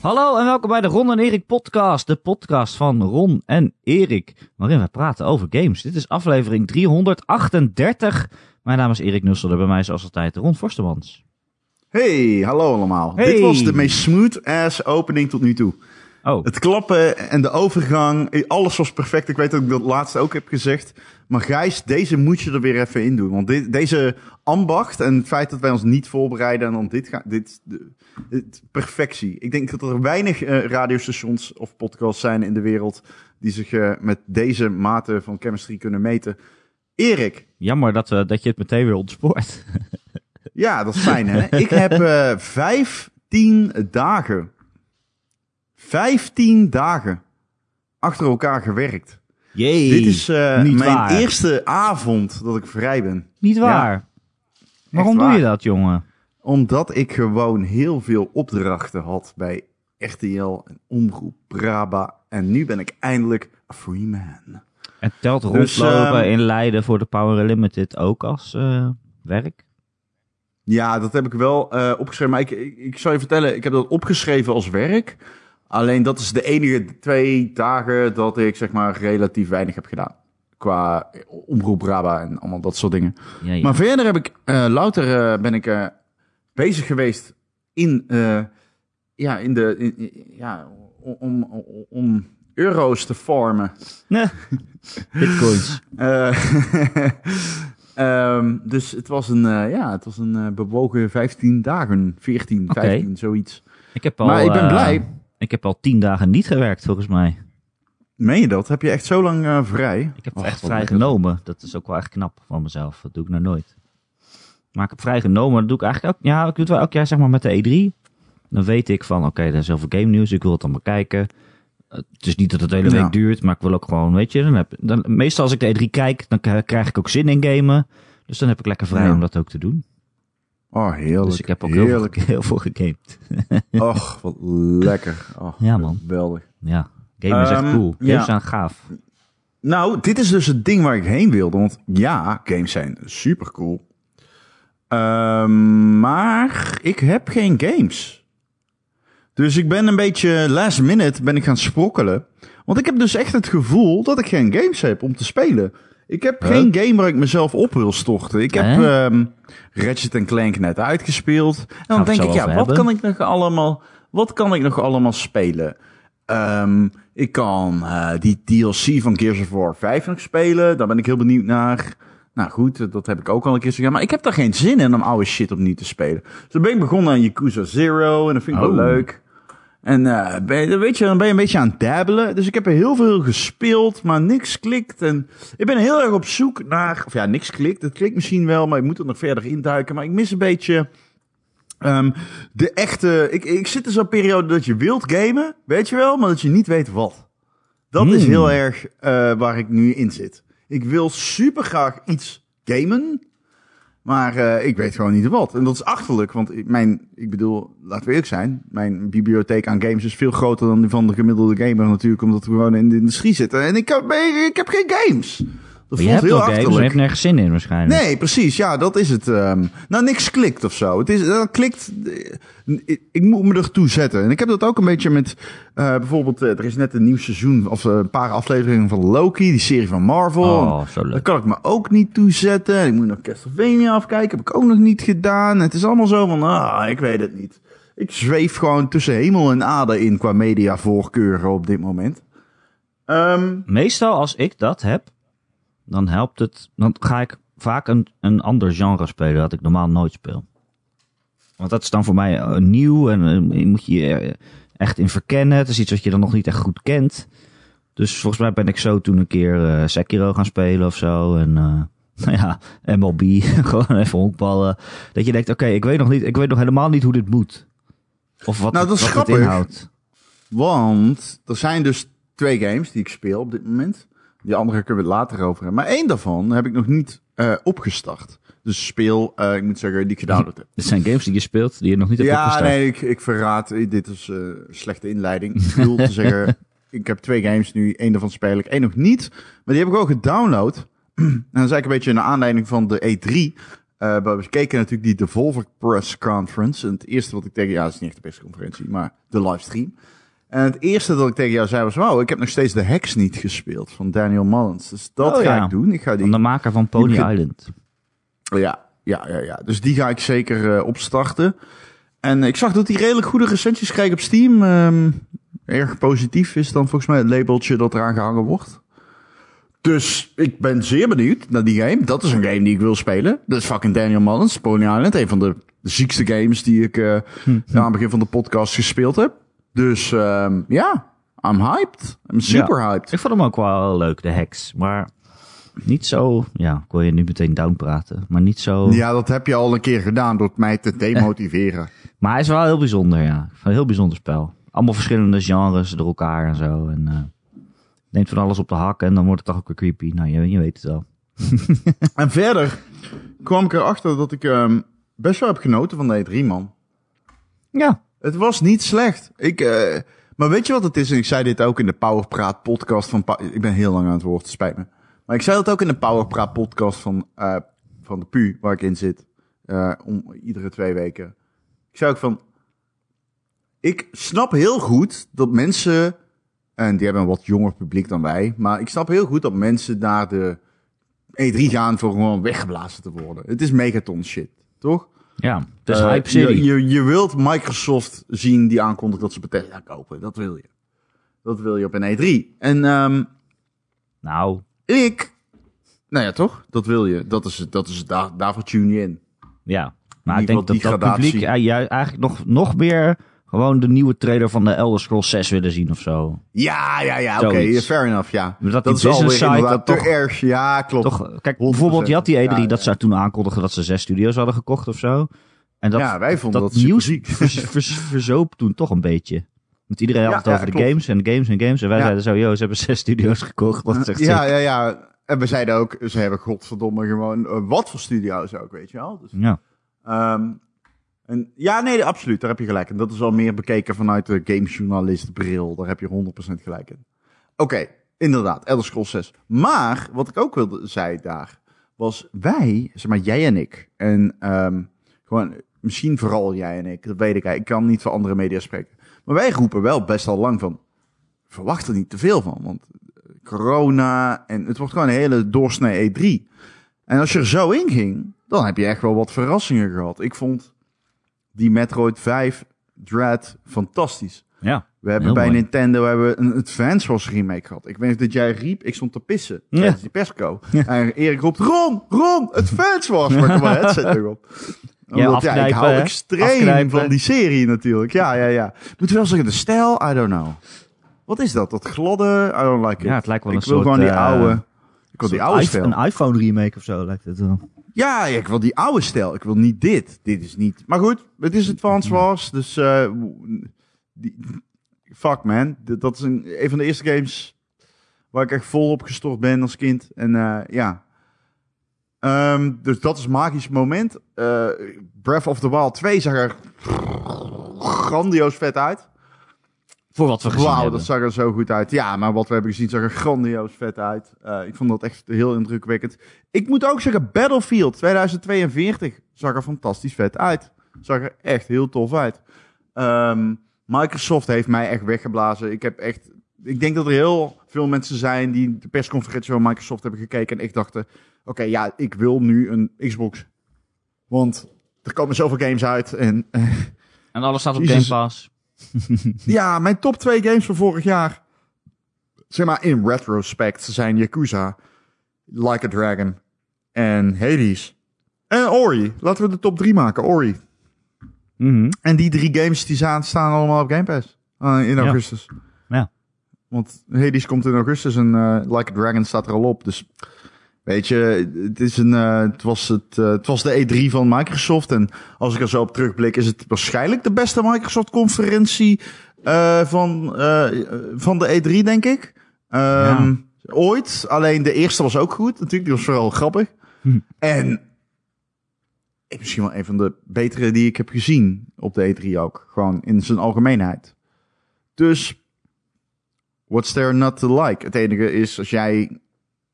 Hallo en welkom bij de Ron en Erik podcast, de podcast van Ron en Erik, waarin we praten over games. Dit is aflevering 338. Mijn naam is Erik Nusselder, bij mij zoals altijd Ron Forstemans. Hey, hallo allemaal. Hey. Dit was de meest smooth ass opening tot nu toe. Oh, Het klappen en de overgang, alles was perfect. Ik weet dat ik dat laatste ook heb gezegd. Maar Gijs, deze moet je er weer even in doen. Want dit, deze ambacht en het feit dat wij ons niet voorbereiden en dan dit gaan, dit, perfectie. Ik denk dat er weinig eh, radiostations of podcasts zijn in de wereld die zich eh, met deze mate van chemistry kunnen meten. Erik, jammer dat, we, dat je het meteen weer ontspoort. Ja, dat is fijn, hè? Ik heb 15 dagen. 15 dagen achter elkaar gewerkt. Jee, Dit is eh, niet mijn waar. eerste avond dat ik vrij ben. niet waar. Waarom doe waar. je dat, jongen? Omdat ik gewoon heel veel opdrachten had bij RTL en Omroep Braba. En nu ben ik eindelijk a free man. En telt Dus, rondlopen ehm, in Leiden voor de Power Limited ook als eh, werk? Ja, dat heb ik wel eh, opgeschreven. Maar ik, ik, ik zal je vertellen, ik heb dat opgeschreven als werk. Alleen dat is de enige twee dagen dat ik zeg maar relatief weinig heb gedaan. Qua omroep Braba en allemaal dat soort dingen. Ja, ja. Maar verder heb ik eh, louter eh, ben ik eh, bezig geweest in, ja, in de, in- in- ja, om, om, om euro's te farmen. Nee. Bitcoins. Eh, ehm, dus het was een, ja, het was een bewogen 15 dagen, 14, Oké. 15, zoiets. Ik heb al, maar ik ben blij. Ik heb al tien dagen niet gewerkt, volgens mij. Meen je dat? Heb je echt zo lang eh, vrij? Ik heb Och, echt vrij genomen. Dat is ook wel echt knap van mezelf. Dat doe ik nou nooit. Maar ik heb vrij genomen. Dat doe ik eigenlijk ook. Ja, ik doe het wel elk jaar zeg maar met de E3. Dan weet ik van, oké, er is heel veel game nieuws. Ik wil het allemaal kijken. Het is niet dat het de hele Ja. week duurt, maar ik wil ook gewoon, weet je, dan heb, dan, meestal als ik de E3 kijk, dan krijg ik ook zin in gamen. Dus dan heb ik lekker vrij Ja. om dat ook te doen. Oh, heerlijk. dus ik heb ook heel veel, heerlijk. heel veel gegamed. Och, wat lekker. Oh, Ja, man. Geweldig. Ja, gamen is echt Ehm, cool. Games ja. zijn gaaf. Nou, dit is dus het ding waar ik heen wilde. Want ja, games zijn super cool. maar ik heb geen games. Dus ik ben een beetje last minute ben ik gaan sprokkelen. Want ik heb dus echt het gevoel dat ik geen games heb om te spelen. Ik heb Huh? geen game waar ik mezelf op wil storten. Ik heb Hè? ehm Ratchet Clank net uitgespeeld. En dan denk ik, ja, wat hebben. kan ik nog allemaal, wat kan ik nog allemaal spelen? Ehm, ik kan eh, die DLC van Gears of War 5 nog spelen. Daar ben ik heel benieuwd naar. Nou goed, dat heb ik ook al een keer gedaan. Maar ik heb daar geen zin in om oude shit opnieuw te spelen. Dus dan ben ik begonnen aan Yakuza Zero. En dat vind ik Oh. wel leuk. En eh, ben, je- weet je, dan ben je een beetje aan het dabbelen. Dus ik heb er heel veel gespeeld, maar niks klikt. En ik ben heel erg op zoek naar... Of ja, niks klikt. Het klikt misschien wel, maar ik moet er nog verder induiken. Maar ik mis een beetje... ehm, de echte... Ik, ik zit in zo'n periode dat je wilt gamen, weet je wel, maar dat je niet weet wat. Dat is Hmm. heel erg eh, waar ik nu in zit. Ik wil super graag iets gamen, maar eh, ik weet gewoon niet wat. En dat is achterlijk, want mijn, ik bedoel, laten we eerlijk zijn, mijn bibliotheek aan games is veel groter dan die van de gemiddelde gamer natuurlijk, omdat we gewoon in de industrie zitten. En ik heb, ik heb geen games. Dat Maar voelt hebt heel wel games, achterlijk. hebt nergens zin in waarschijnlijk. Nee, precies. Ja, dat is het. ehm. nou, niks klikt of zo. Het is, dat klikt. eh, Ik, ik moet me ertoe zetten. En ik heb dat ook een beetje met. eh, bijvoorbeeld, eh, er is net een nieuw seizoen. of een paar afleveringen van Loki, die serie van Marvel. Oh, zo Daar leuk. kan ik me ook niet toe zetten. Ik moet nog Castlevania afkijken. Heb ik ook nog niet gedaan. Het is allemaal zo van. Ah, ik weet het niet. Ik zweef gewoon tussen hemel en aarde in qua mediavoorkeuren op dit moment. Ehm, Meestal als ik dat heb, dan helpt het. Dan ga ik vaak een, een ander genre spelen dat ik normaal nooit speel. Want dat is dan voor mij eh, nieuw en eh, moet je je echt in verkennen. Het is iets wat je dan nog niet echt goed kent. Dus volgens mij ben ik zo toen een keer eh, Sekiro gaan spelen of zo. En eh, nou ja, MLB, gewoon even honkballen. Dat je denkt, oké, ik weet nog niet, ik weet nog helemaal niet hoe dit moet. Of wat, Nou, dat is wat het grappig. inhoudt. Want er zijn dus twee games die ik speel op dit moment. Die andere kunnen we het later over hebben. Maar één daarvan heb ik nog niet eh, opgestart. Dus speel, eh, ik moet zeggen, die ik gedownload heb. Dit zijn games die je speelt, die je nog niet hebt Ja, opgestart. nee, ik, ik verraad. eh, Dit is een slechte inleiding. Ik bedoel te zeggen, ik heb twee games nu. één daarvan speel ik, één nog niet. Maar die heb ik ook gedownload. en dat is eigenlijk een beetje naar aanleiding van de E3. Eh, we keken natuurlijk die Devolver Press Conference. En het eerste wat ik tegen ja, het is niet echt de persconferentie, maar de livestream. En het eerste dat ik tegen jou zei was, wow, ik heb nog steeds de Hex niet gespeeld van Daniel Mullins. Dus dat Oh, ga ja. ik doen. Ik ga die Van de maker van Pony Die- Island. Ja, ja, ja, ja. Dus die ga ik zeker eh, opstarten. En ik zag dat hij redelijk goede recensies kreeg op Steam. Ehm, erg positief is dan volgens mij het labeltje dat eraan gehangen wordt. Dus ik ben zeer benieuwd naar die game. Dat is een game die ik wil spelen. Dat is fucking Daniel Mullins, Pony Island. Een van de ziekste games die ik eh, aan het begin van de podcast gespeeld heb. Dus ehm, ja, I'm hyped. I'm super hyped. Ik vond hem ook wel leuk, de heks. Maar niet zo... Ja, ik wil je nu meteen downpraten. Maar niet zo... Ja, dat heb je al een keer gedaan door mij te demotiveren. Maar hij is wel heel bijzonder, ja. Een heel bijzonder spel. Allemaal verschillende genres door elkaar en zo. En eh, neemt van alles op de hak en dan wordt het toch ook weer creepy. Nou, je, je weet het wel. En verder kwam ik erachter dat ik ehm, best wel heb genoten van de E3, man. Ja. Het was niet slecht. Ik, eh, maar weet je wat het is? En ik zei dit ook in de Powerpraat podcast van... Ik ben heel lang aan het woord, spijt me. Maar ik zei dat ook in de Powerpraat podcast van, eh, van de PU, waar ik in zit. eh, om iedere twee weken. Ik zei ook van... Ik snap heel goed dat mensen... En die hebben een wat jonger publiek dan wij. Maar ik snap heel goed dat mensen naar de E3 gaan voor gewoon weggeblazen te worden. Het is megaton shit, toch? Ja, is Eh, Hype City. Je, je, je wilt Microsoft zien die aankondigt dat ze Bethesda kopen. Dat wil je. Dat wil je op een E3. En ehm, Nou, ik... Nou ja, toch? Dat wil je. Dat is, het- dat is het. Daar, daarvoor tune je in. ja. Maar ik denk dat dat publiek eh, eigenlijk nog, nog meer gewoon de nieuwe trailer van de Elder Scrolls 6 willen zien of zo. Ja, ja, ja. Oké, fair enough, ja. Dat die is business side inderdaad dat toch- erg. Ja, klopt. Toch, kijk, bijvoorbeeld, je had die E3 Ja, ja. dat ze toen aankondigden dat ze zes studio's hadden gekocht of zo. En dat, ja, wij vonden dat, dat nieuws vers, vers, verzoop toen toch een beetje. Want iedereen had het over de klopt. games en games en games. En wij zeiden zo, yo, ze hebben zes studio's gekocht. Dat echt Ja, ja, ja. En we zeiden ook, ze hebben godverdomme gewoon eh, wat voor studio's ook, weet je wel. Dus, ja. Ehm, en, ja, nee, absoluut. Daar heb je gelijk in. Dat is al meer bekeken vanuit de gamejournalist bril. Daar heb je 100% gelijk in. Oké, inderdaad. Elder Scrolls 6. Maar, wat ik ook wilde zei daar, was wij, zeg maar jij en ik. En ehm, gewoon, misschien vooral jij en ik. Dat weet ik. Ik kan niet voor andere media spreken. Maar wij roepen wel best al lang van, verwacht er niet te veel van. Want eh, corona en het wordt gewoon een hele doorsnee E3. En als je er zo in ging, dan heb je echt wel wat verrassingen gehad. Ik vond die Metroid 5 Dread fantastisch. ja. We hebben bij mooi. Nintendo hebben we een Advance Wars remake gehad. Ik weet niet dat jij riep, ik stond te pissen Ja. tijdens die persco. En Erik roept, Ron, Ron, Advance Wars. Maar ik mijn headset nog op. Omdat, ja, ik hou hè? extreem Afknijpen. van die serie natuurlijk. Ja, ja, ja. Moet wel zeggen, de stijl, I don't know. Wat is dat? Dat gladde, I don't like it. ja, het lijkt wel ik een wil soort... gewoon die eh, oude... Ik wil die oude stijl. Een iPhone remake of zo lijkt het wel. Ja, ik wil die oude stijl. Ik wil niet dit. Dit is niet. Maar goed, het is Advance Wars. Dus eh, die, fuck man. Dat is een, een van de eerste games waar ik echt vol op gestort ben als kind. En eh, ja. Ehm, dus dat is een magisch moment. Eh, Breath of the Wild 2 zag er grandioos vet uit. Voor wat we gezien Wauw, hebben. dat zag er zo goed uit. Ja, maar wat we hebben gezien zag er grandioos vet uit. Eh, ik vond dat echt heel indrukwekkend. Ik moet ook zeggen, Battlefield 2042 zag er fantastisch vet uit. Zag er echt heel tof uit. Ehm, Microsoft heeft mij echt weggeblazen. Ik heb echt... Ik denk dat er heel veel mensen zijn die de persconferentie van Microsoft hebben gekeken en echt dachten... Oké, ja, ik wil nu een Xbox. Want er komen zoveel games uit en... eh, En alles staat op Jezus. Game Pass. ja, mijn top twee games van vorig jaar. Zeg maar in retrospect zijn Yakuza, Like a Dragon en Hades. En Ori. Laten we de top drie maken, Ori. Mhm. En die drie games die staan, allemaal op Game Pass. eh, in augustus. Ja. Want Hades komt in augustus en eh, Like a Dragon staat er al op. Dus weet je, het, is een, eh, het, was het, eh, het was de E3 van Microsoft. En als ik er zo op terugblik, is het waarschijnlijk de beste Microsoft-conferentie eh, van, van de E3, denk ik. Ehm, Ooit. Alleen de eerste was ook goed. Natuurlijk, die was vooral grappig. Hm. En ik misschien wel een van de betere die ik heb gezien op de E3 ook. Gewoon in zijn algemeenheid. Dus, what's there not to like? Het enige is, als jij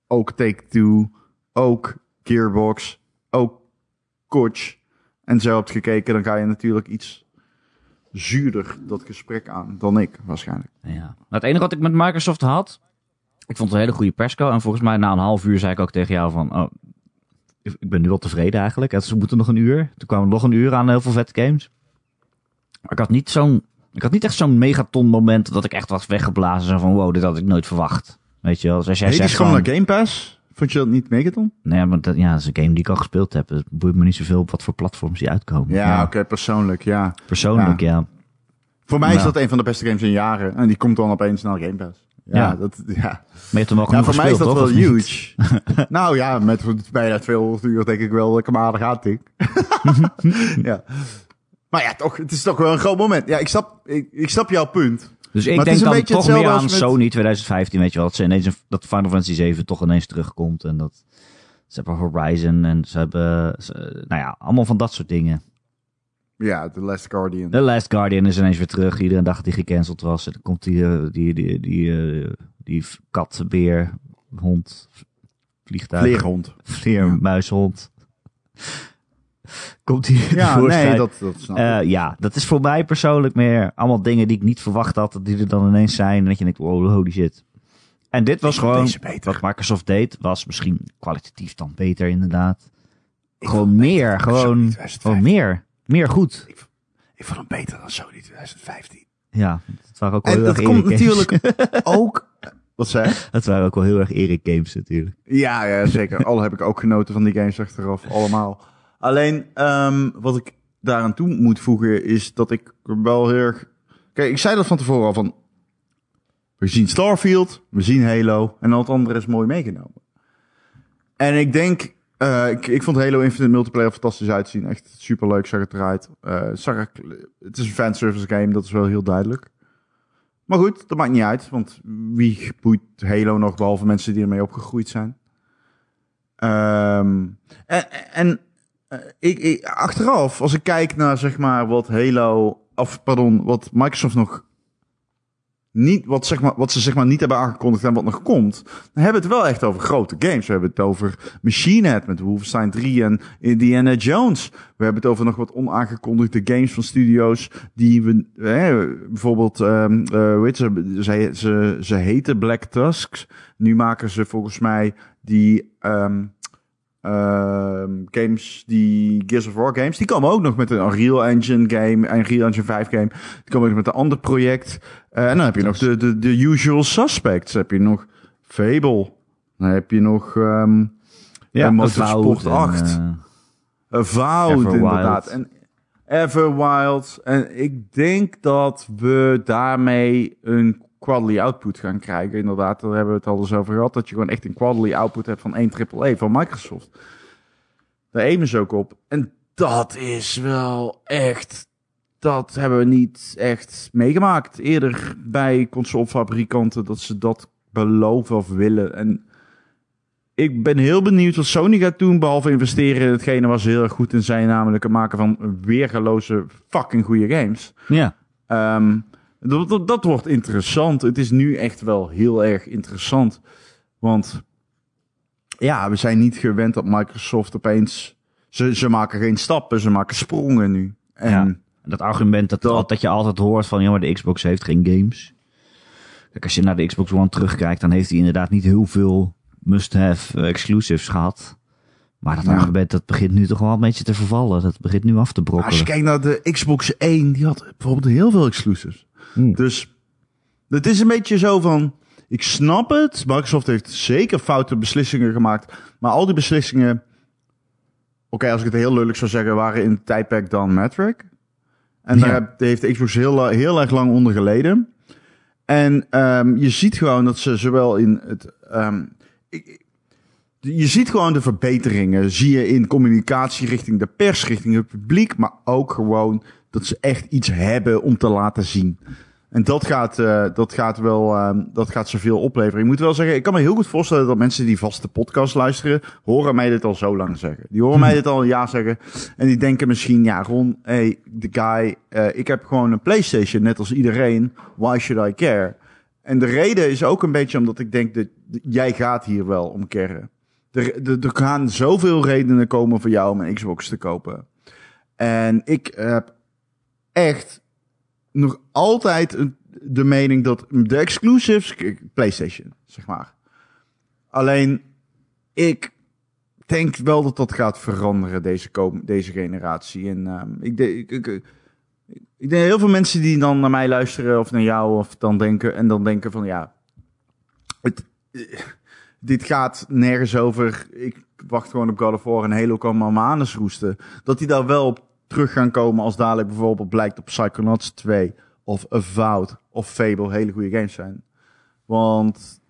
ook Take-Two, ook Gearbox, ook scotch en zo hebt gekeken, dan ga je natuurlijk iets zuurder dat gesprek aan dan ik waarschijnlijk. Ja. Nou, het enige wat ik met Microsoft had, ik vond het een hele goede persco. En volgens mij na een half uur zei ik ook tegen jou van, oh, ik ben nu wel tevreden eigenlijk. Het moeten nog een uur. Toen kwamen nog een uur aan heel veel vette games. Maar ik had niet zo'n, ik had niet echt zo'n megaton moment dat ik echt was weggeblazen. Zo van, wow, dit had ik nooit verwacht. Weet je wel, dus als jij zegt is gewoon van, naar Game Pass. Vond je dat niet megaton? nee, maar dat, ja, dat is een game die ik al gespeeld heb. Het boeit me niet zoveel op wat voor platforms die uitkomen. Ja, oké, persoonlijk, ja. Persoonlijk, ja. Voor mij is dat een van de beste games in jaren. En die komt dan opeens naar Game Pass. Ja, Ja. Dat, ja. Maar je hebt hem wel ja voor mij is dat toch, wel huge. nou ja, met bijna 200 uur denk ik wel hem aardig aantik. ja. Maar ja, toch, het is toch wel een groot moment. Ja, ik snap, ik, ik snap jouw punt. Dus ik denk dan toch meer aan met- Sony 2015, weet je wel. Dat, ze ineens een, dat Final Fantasy 7 toch ineens terugkomt. En dat ze hebben Horizon en ze hebben, ze- nou ja, allemaal van dat soort dingen. Ja, The Last Guardian. The Last Guardian is ineens weer terug. Iedereen dacht dat die gecanceld was. En dan komt die, eh, die, die, die, eh, die kat, beer, hond, vliegtuig, Vleerhond. vleer, muishond. Komt die Ja, nee, dat, dat snap ik. Eh, ja, dat is voor mij persoonlijk meer allemaal dingen die ik niet verwacht had, die er dan ineens zijn. En dat je denkt, wow, holy shit. En dit was Ik gewoon, wat Microsoft deed, was misschien kwalitatief dan beter inderdaad. Ik gewoon meer, beter gewoon, 2015. gewoon meer. Meer goed. Ik vond hem beter dan Sony 2015. Ja, het waren ook wel En heel dat erg komt Erik games. natuurlijk ook... Wat zei? Het waren ook wel heel erg Erik games natuurlijk. Ja, ja, zeker. Al heb ik ook genoten van die games achteraf. Allemaal. Alleen, ehm, wat ik daaraan toe moet voegen, is dat ik wel heel erg... Kijk, ik zei dat van tevoren al van... We zien Starfield, we zien Halo en al het andere is mooi meegenomen. En ik denk... eh, ik, ik vond Halo Infinite Multiplayer fantastisch uitzien. Echt superleuk, zag het eruit. Eh, zag er, het is een fanservice game, dat is wel heel duidelijk. Maar goed, dat maakt niet uit. Want wie boeit Halo nog, behalve mensen die ermee opgegroeid zijn? Ehm, en ik, ik, achteraf, als ik kijk naar zeg maar wat Halo, of pardon, wat Microsoft nog niet, wat, zeg maar, wat ze zeg maar niet hebben aangekondigd en wat nog komt, dan hebben we het wel echt over grote games. We hebben het over Machine Head met Wolfenstein 3 en Indiana Jones. We hebben het over nog wat onaangekondigde games van studio's die we, eh, bijvoorbeeld, eh, hoe heet ze, ze, ze, heten Black Tusks. Nu maken ze volgens mij die ehm, ehm, games, die Gears of War games, die komen ook nog met een Unreal Engine game, een Unreal Engine 5 game. Die komen ook met een ander project. Eh, en dan heb je nog de, de, de usual suspects. Dan heb je nog Fable. Dan heb je nog ehm Ja, eh, Motorsport Avowed en, 8. eh, Avowed, Everwild. inderdaad. En Everwild. En ik denk dat we daarmee een quality output gaan krijgen. Inderdaad, daar hebben we het al eens over gehad. Dat je gewoon echt een quality output hebt van één AAA van Microsoft. Daar aimen ze ook op. En dat is wel echt... Dat hebben we niet echt meegemaakt eerder bij consolefabrikanten. Dat ze dat beloven of willen. En ik ben heel benieuwd wat Sony gaat doen, behalve investeren in hetgene waar ze heel erg goed in zijn, namelijk het maken van weergeloze fucking goede games. ja. Ehm, dat, dat, dat wordt interessant. Het is nu echt wel heel erg interessant. Want ja, we zijn niet gewend dat Microsoft opeens... Ze, ze maken geen stappen, ze maken sprongen nu. En Ja. Dat argument dat, Dat- dat je altijd hoort van, ja, maar de Xbox heeft geen games. Kijk, als je naar de Xbox One terugkijkt, dan heeft hij inderdaad niet heel veel must-have eh, exclusives gehad. Maar dat Ja. argument, dat begint nu toch wel een beetje te vervallen. Dat begint nu af te als je kijkt naar de Xbox 1, die had bijvoorbeeld heel veel exclusives. Hmm. Dus het is een beetje zo van... Ik snap het. Microsoft heeft zeker foute beslissingen gemaakt. Maar al die beslissingen... Oké, als ik het heel lelijk zou zeggen... waren in het tijdperk dan Metric. En daar Ja. heeft Xbox heel, heel erg lang onder geleden. En ehm, je ziet gewoon dat ze zowel in het... ehm, ik- je ziet gewoon de verbeteringen. Zie je in communicatie richting de pers, richting het publiek. Maar ook gewoon dat ze echt iets hebben om te laten zien. En dat gaat, eh, dat gaat wel, ehm, dat gaat zoveel opleveren. Ik moet wel zeggen, ik kan me heel goed voorstellen dat mensen die vaste podcast luisteren, horen mij dit al zo lang zeggen. Die horen mij dit al een jaar zeggen. En die denken misschien, ja Ron, hey, de guy, eh, ik heb gewoon een Playstation, net als iedereen. Why should I care? En de reden is ook een beetje omdat ik denk dat jij gaat hier wel om keren. Er, er, er gaan zoveel redenen komen voor jou om een Xbox te kopen. En ik heb echt nog altijd de mening dat de exclusives, PlayStation, zeg maar. Alleen, ik denk wel dat dat gaat veranderen, deze, deze generatie. En ehm, ik, denk, ik, ik, ik denk heel veel mensen die dan naar mij luisteren of naar jou of dan denken en dan denken van ja, het, eh, dit gaat nergens over. Ik wacht gewoon op God of War en Halo kan maar manus roesten. Dat die daar wel op terug gaan komen als dadelijk bijvoorbeeld blijkt op Psychonauts 2 of Avowed of Fable hele goede games zijn. Want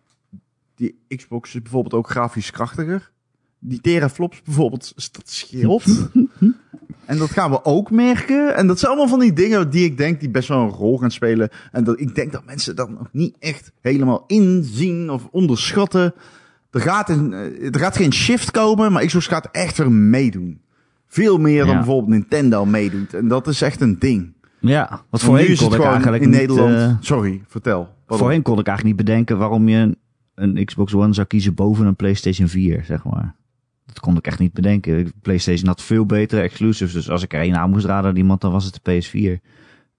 die Xbox is bijvoorbeeld ook grafisch krachtiger. Die teraflops bijvoorbeeld, dat scheelt. en dat gaan we ook merken. En dat zijn allemaal van die dingen die ik denk die best wel een rol gaan spelen. En dat ik denk dat mensen dat nog niet echt helemaal inzien of onderschatten. Er gaat, een, eh, er gaat geen shift komen, maar Xbox gaat echt weer meedoen. Veel meer dan Ja. bijvoorbeeld Nintendo meedoet. En dat is echt een ding. Ja, want nu voorheen kon ik eigenlijk in niet, Nederland. eh, Sorry, vertel. Pardon. voorheen kon ik eigenlijk niet bedenken waarom je een, een Xbox One zou kiezen boven een PlayStation 4, zeg maar. Dat kon ik echt niet bedenken. PlayStation had veel betere exclusives, dus als ik er één aan moest raden aan iemand, dan was het de PS4.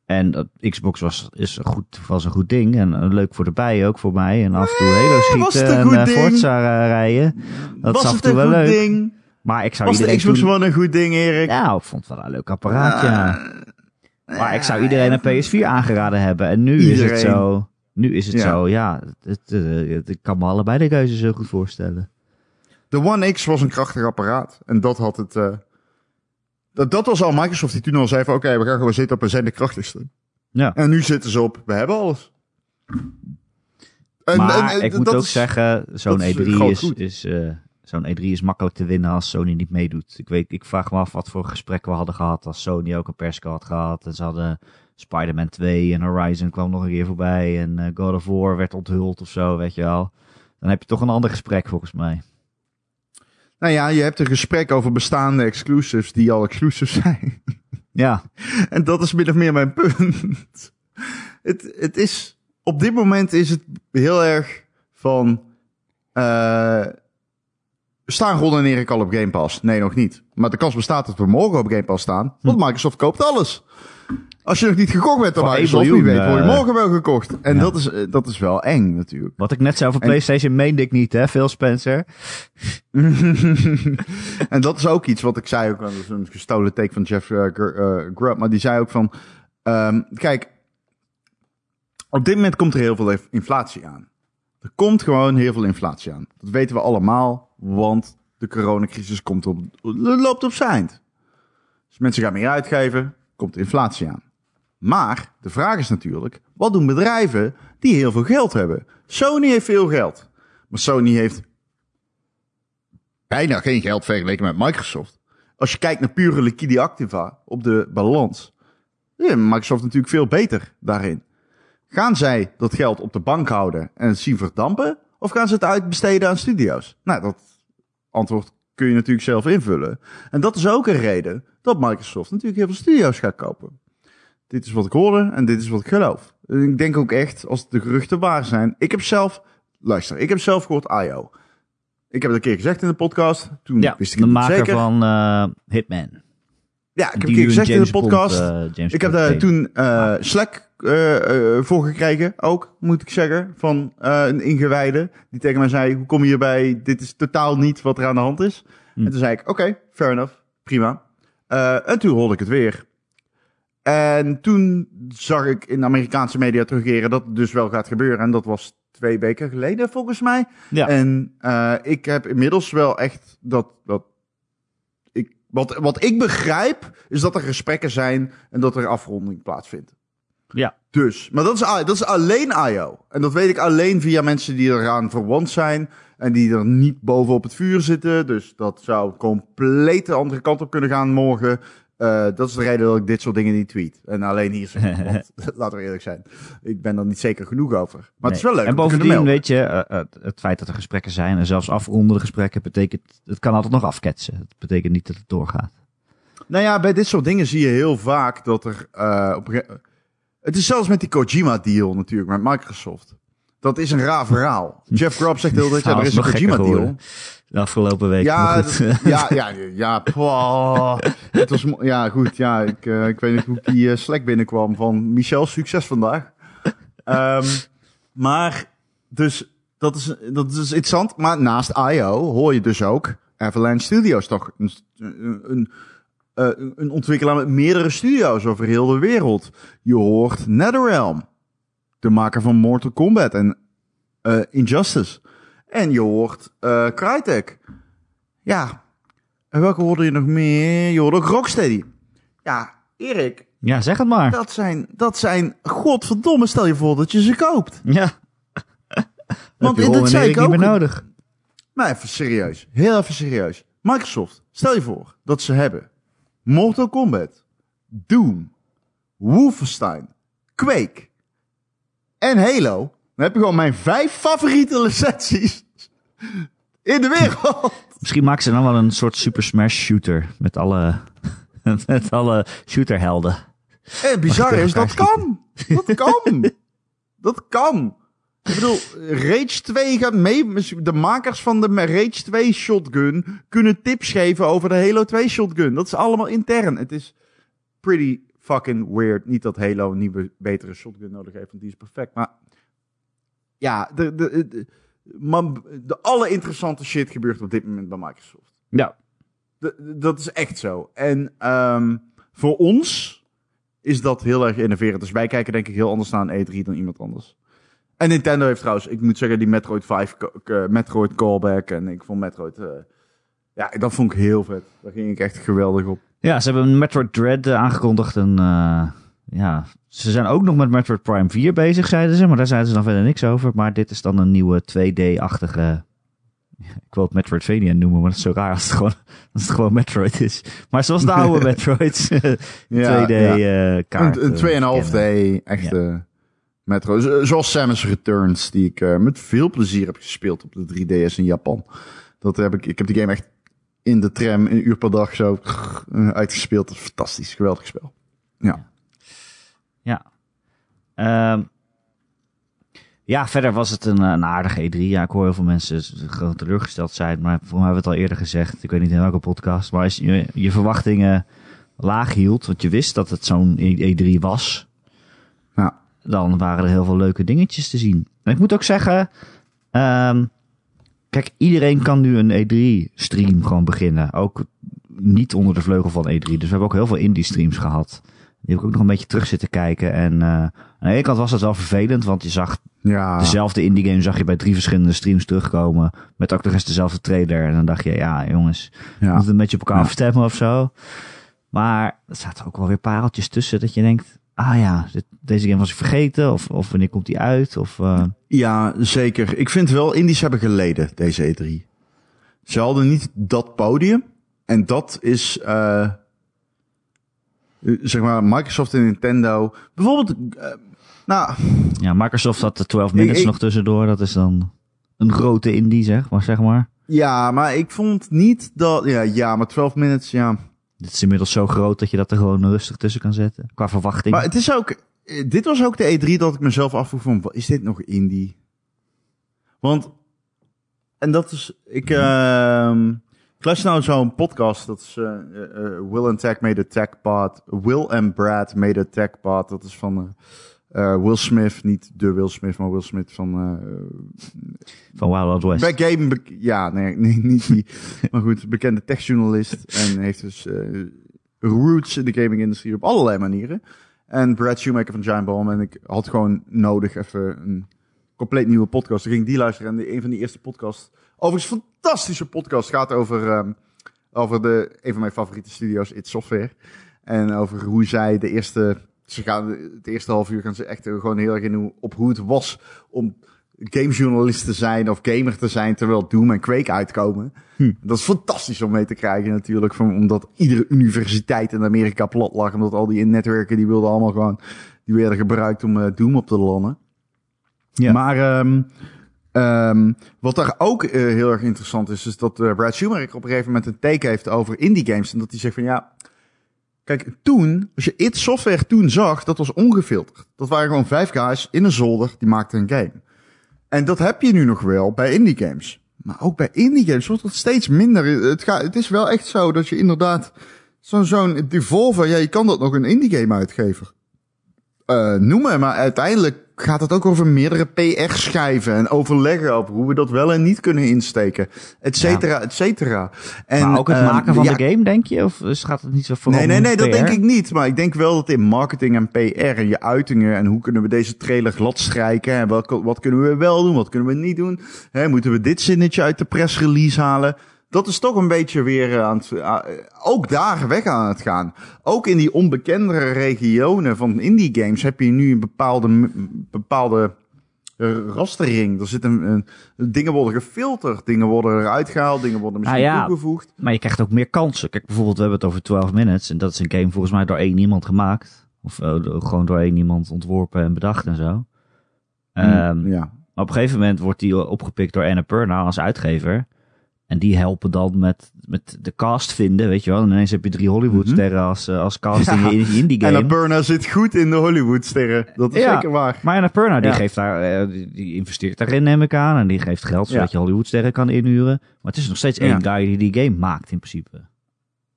En dat Xbox was, is een goed, was een goed ding en eh, leuk voor de bijen, ook voor mij. En af en toe Halo was schieten en eh, ding? Forza eh, rijden. Dat Was af en toe wel leuk. ding? Maar ik zou Was de iedereen Xbox toen- One een goed ding, Erik? Ja, ik vond het wel een leuk apparaat, ja. Ah, Maar ik zou iedereen een PS4 aangeraden hebben. En nu is het zo. Nu is het Ja. zo, ja. Het, het, het- ik kan me allebei de keuzes heel goed voorstellen. De One X was een krachtig apparaat. En dat had het... eh, dat, dat was al Microsoft die toen al zei van... Oké, we gaan gewoon zitten op een zijn de krachtigste. Ja. En nu zitten ze op... We hebben alles. En- maar en- en ik moet ook is- zeggen, zo'n dat is E3 groot is, goed. is, eh, zo'n E3 is makkelijk te winnen als Sony niet meedoet. Ik, weet, ik vraag me af wat voor gesprekken we hadden gehad als Sony ook een persco had gehad. En ze hadden Spider-Man 2 en Horizon kwam nog een keer voorbij. En eh, God of War werd onthuld of zo, weet je wel. Dan heb je toch een ander gesprek volgens mij. Nou ja, je hebt een gesprek over bestaande exclusives... die al exclusive zijn. Ja, En dat is min of meer mijn punt. het, het is, op dit moment is het heel erg van, eh staan Ron en Erik al op Game Pass? Nee, nog niet. Maar de kans bestaat dat we morgen op Game Pass staan, want Microsoft koopt alles. Als je nog niet gekocht bent Hm. Voor Microsoft, 1 wie weet, word je eh, morgen wel gekocht. En ja. dat, is, eh, dat is wel eng natuurlijk. wat ik net zei over En- PlayStation meende ik niet, hè, Phil Spencer. en dat is ook iets wat ik zei ook, dat is een gestolen take van Jeff Grubb, maar die zei ook van, ehm, kijk, op dit moment komt er heel veel inflatie aan. Er komt gewoon heel veel inflatie aan. Dat weten we allemaal, want de coronacrisis komt op, loopt op zijn eind. Dus mensen gaan meer uitgeven, komt inflatie aan. Maar de vraag is natuurlijk, wat doen bedrijven die heel veel geld hebben? Sony heeft veel geld. Maar Sony heeft bijna geen geld vergeleken met Microsoft. Als je kijkt naar pure liquide activa op de balans, is Microsoft natuurlijk veel beter daarin. Gaan zij dat geld op de bank houden en zien verdampen? Of gaan ze het uitbesteden aan studio's? Nou, dat antwoord kun je natuurlijk zelf invullen. En dat is ook een reden dat Microsoft natuurlijk heel veel studio's gaat kopen. Dit is wat ik hoorde en dit is wat ik geloof. Ik denk ook echt, als de geruchten waar zijn. Ik heb zelf, luister, ik heb zelf gehoord IO. Ik heb het een keer gezegd in de podcast. Toen Ja, wist ik de het niet maker zeker. van eh, Hitman. ja, ik heb een keer gezegd in de Bond, podcast. eh, Ik heb daar toen eh, Slack eh, voor gekregen, ook moet ik zeggen, van eh, een ingewijde. Die tegen mij zei, hoe kom je hierbij? Dit is totaal niet wat er aan de hand is. Hm. En toen zei ik, oké, fair enough, prima. Eh, en toen hoorde ik het weer. En toen zag ik in de Amerikaanse media terugkeren dat het dus wel gaat gebeuren. En dat was twee weken geleden volgens mij. Ja. En eh, ik heb inmiddels wel echt dat. dat ik, wat, wat ik begrijp, is dat er gesprekken zijn en dat er afronding plaatsvindt. Ja. Dus, maar dat is, dat is alleen IO. En dat weet ik alleen via mensen die eraan verwant zijn. En die er niet bovenop het vuur zitten. Dus dat zou compleet de andere kant op kunnen gaan morgen. Eh, dat is de reden dat ik dit soort dingen niet tweet. En alleen hier zeg. Want, laten we eerlijk zijn. Ik ben er niet zeker genoeg over. Maar het is wel leuk En bovendien, weet je, eh, het, het feit dat er gesprekken zijn en zelfs afrondende gesprekken betekent, het kan altijd nog afketsen. Het betekent niet dat het doorgaat. Nou ja, bij dit soort dingen zie je heel vaak dat er. eh, op het is zelfs met die Kojima-deal natuurlijk met Microsoft. Dat is een raar verhaal. Jeff Grubb zegt heel dat ja, er is een nog gekker Kojima deal. geworden. De afgelopen week. Ja, ja, ja, ja, het was, ja, goed, ja, ik, eh, ik weet niet hoe ik die eh, Slack binnenkwam van Michel, succes vandaag. Ehm, maar, dus, dat is, dat is interessant. Maar naast I.O. hoor je dus ook Avalanche Studios, toch een, een, een, een ontwikkelaar met meerdere studio's over heel de wereld. Je hoort NetherRealm, de maker van Mortal Kombat en eh, Injustice. En je hoort eh Crytek. Ja. En welke hoorde je nog meer? Je hoorde ook Rocksteady. Ja, Erik, Ja, zeg het maar. dat zijn, dat zijn, godverdomme, stel je voor dat je ze koopt. Ja. Want dit Ron zei ik Erik niet ook. meer nodig. Maar even serieus, heel even serieus. Microsoft, stel je voor dat ze hebben Mortal Kombat, Doom, Wolfenstein, Quake en Halo. Dan heb je gewoon mijn vijf favoriete licenties in de wereld. Misschien maken ze dan wel een soort Super Smash shooter. Met alle, met alle shooterhelden. En het bizarre tegen is, dat kan. Dat kan. dat kan. Ik bedoel, Rage 2 gaat mee. De makers van de Rage 2 shotgun kunnen tips geven over de Halo 2 shotgun. Dat is allemaal intern. Het is pretty fucking weird. Niet dat Halo een nieuwe, betere shotgun nodig heeft, want die is perfect. Maar ja, de, de, de, man, de alle interessante shit gebeurt op dit moment bij Microsoft. Ja. Dat is echt zo. En ehm, voor ons is dat heel erg innoverend. Dus wij kijken denk ik heel anders naar een E3 dan iemand anders. En Nintendo heeft trouwens, ik moet zeggen, die Metroid 5, co- co- Metroid callback. En ik vond Metroid, eh, ja, dat vond ik heel vet. Daar ging ik echt geweldig op. Ja, ze hebben een Metroid Dread eh, aangekondigd. En eh, ja, ze zijn ook nog met Metroid Prime 4 bezig, zeiden ze. Maar daar zeiden ze dan verder niks over. Maar dit is dan een nieuwe 2D-achtige... Ik wil het Metroidvania noemen, maar dat is zo raar als het gewoon, als het gewoon Metroid is. Maar zoals de oude Metroids. 2D Ja, ja. eh kaart. Een, eh, een 2,5D scannen. echte Metroid. Zo- Zoals Samus Returns, die ik eh, met veel plezier heb gespeeld op de 3DS in Japan. Dat heb ik, ik heb die game echt in de tram een uur per dag zo eh, uitgespeeld. Dat is fantastisch, geweldig spel. Ja. Ja. Ehm, ja, verder was het een, eh, een aardige E3. Ja, ik hoor heel veel mensen teleurgesteld zijn. Maar voor mij hebben we het al eerder gezegd. Ik weet niet in welke podcast. Maar als je je verwachtingen laag hield. Want je wist dat het zo'n E- E3 was. Ja. Dan waren er heel veel leuke dingetjes te zien. En ik moet ook zeggen. ehm, kijk, iedereen kan nu een E3-stream gewoon beginnen. Ook niet onder de vleugel van E3. Dus we hebben ook heel veel indie-streams gehad. Die heb ik ook nog een beetje terug zitten kijken. En eh, aan de ene kant was dat wel vervelend, want je zag Ja. dezelfde indie game zag je bij drie verschillende streams terugkomen. Met ook nog eens dezelfde trailer. En dan dacht je, ja jongens, ja. moeten een beetje op elkaar Ja. afstemmen of zo. Maar er zaten ook wel weer pareltjes tussen dat je denkt, ah ja, dit- deze game was ik vergeten. Of, of wanneer komt die uit? Of, eh, ja, zeker. Ik vind wel, indies hebben geleden, deze E3. Ze hadden niet dat podium. En dat is, eh, zeg maar, Microsoft en Nintendo. Bijvoorbeeld, eh, nou, ja, Microsoft had de 12 minutes ik- nog tussendoor. Dat is dan een grote indie, zeg maar. Zeg maar. ja, maar ik vond niet dat, ja, ja, maar 12 minutes, ja. Dit is inmiddels zo groot dat je dat er gewoon rustig tussen kan zetten. Qua verwachting. Maar het is ook, eh, dit was ook de E3 dat ik mezelf afvroeg van, is dit nog indie? Want, en dat is, ik, ehm ik luister nou zo'n podcast, dat is eh, eh, Will and Tech made a tech pod. Will and Brad made a tech pod. Dat is van eh, Will Smith, niet de Will Smith, maar Will Smith van eh, van Wild Wild West. bij Game, ja, nee, nee, niet die. maar goed, bekende techjournalist. En heeft dus eh, roots in de gaming industrie op allerlei manieren. En Brad Shoemaker van Giant Bomb. En ik had gewoon nodig even een compleet nieuwe podcast. Dan ging die luisteren. En de, een van die eerste podcasts, overigens een fantastische podcast, gaat over, ehm, over de, een van mijn favoriete studio's, It Software. En over hoe zij de eerste, ze gaan, het eerste half uur gaan ze echt gewoon heel erg in hoe, op hoe het was om gamejournalist te zijn of gamer te zijn terwijl Doom en Quake uitkomen. Hm. Dat is fantastisch om mee te krijgen natuurlijk, van, omdat iedere universiteit in Amerika plat lag. Omdat al die netwerken, die wilden allemaal gewoon, die werden gebruikt om eh, Doom op te landen. Ja. Maar ehm, ehm, wat daar ook eh, heel erg interessant is, is dat eh, Brad Schumacher op een gegeven moment een take heeft over indie games. En dat hij zegt van ja, kijk, toen, als je It Software toen zag, dat was ongefilterd. Dat waren gewoon vijf guys in een zolder, die maakten een game. En dat heb je nu nog wel bij indie games. Maar ook bij indie games wordt het steeds minder. Het, het is wel echt zo dat je inderdaad zo'n zo'n Devolver, ja, je kan dat nog een indie game uitgeven uh, noemen. Maar uiteindelijk gaat het ook over meerdere PR-schijven en overleggen over hoe we dat wel en niet kunnen insteken, et cetera, et cetera. En, maar ook het maken van de game, denk je? Of gaat het niet zo voor? Nee, nee, nee, dat denk ik niet. Maar ik denk wel dat in marketing en PR en je uitingen en hoe kunnen we deze trailer glad strijken en wat, wat kunnen we wel doen, wat kunnen we niet doen. Hè, moeten we dit zinnetje uit de pressrelease halen? Dat is toch een beetje weer eh, aan het, uh, ook daar weg aan het gaan. Ook in die onbekendere regionen van indie games heb je nu een bepaalde, bepaalde rastering. Er zitten een, een, dingen worden gefilterd, dingen worden eruit gehaald, dingen worden misschien ah, ja, toegevoegd. Maar je krijgt ook meer kansen. Kijk, bijvoorbeeld, we hebben het over 12 minutes en dat is een game volgens mij door één iemand gemaakt. Of uh, gewoon door één iemand ontworpen en bedacht en zo. Mm, um, ja. Maar op een gegeven moment wordt die opgepikt door Annapurna als uitgever. En die helpen dan met, met de cast vinden, weet je wel. En ineens heb je drie Hollywoodsterren mhm. als, uh, als casting ja. in die game. En Annapurna zit goed in de Hollywoodsterren. Dat is zeker waar. Maar Annapurna, die, geeft daar, uh, die, investeert daarin, neem ik aan. En die geeft geld zodat je Hollywoodsterren kan inhuren. Maar het is nog steeds één guy die die game maakt in principe.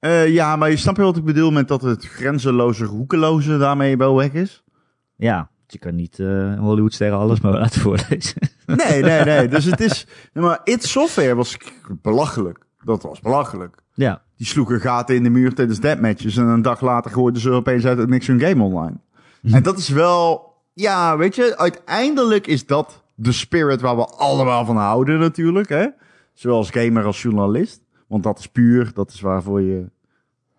Uh, ja, maar je snapt wat ik bedoel met dat het grenzeloze, roekeloze daarmee wel weg is? Ja, je kan niet uh, Hollywoodsterren alles maar laten voorlezen. Nee, nee, nee. Dus het is. Maar It Software was belachelijk. Dat was belachelijk. Ja. Die sloegen gaten in de muur tijdens deathmatches. En een dag later gooiden ze opeens uit het niks hun game online. Hm. En dat is wel. Ja, weet je, uiteindelijk is dat de spirit waar we allemaal van houden, natuurlijk. Hè? Zowel als gamer als journalist. Want dat is puur, dat is waarvoor je.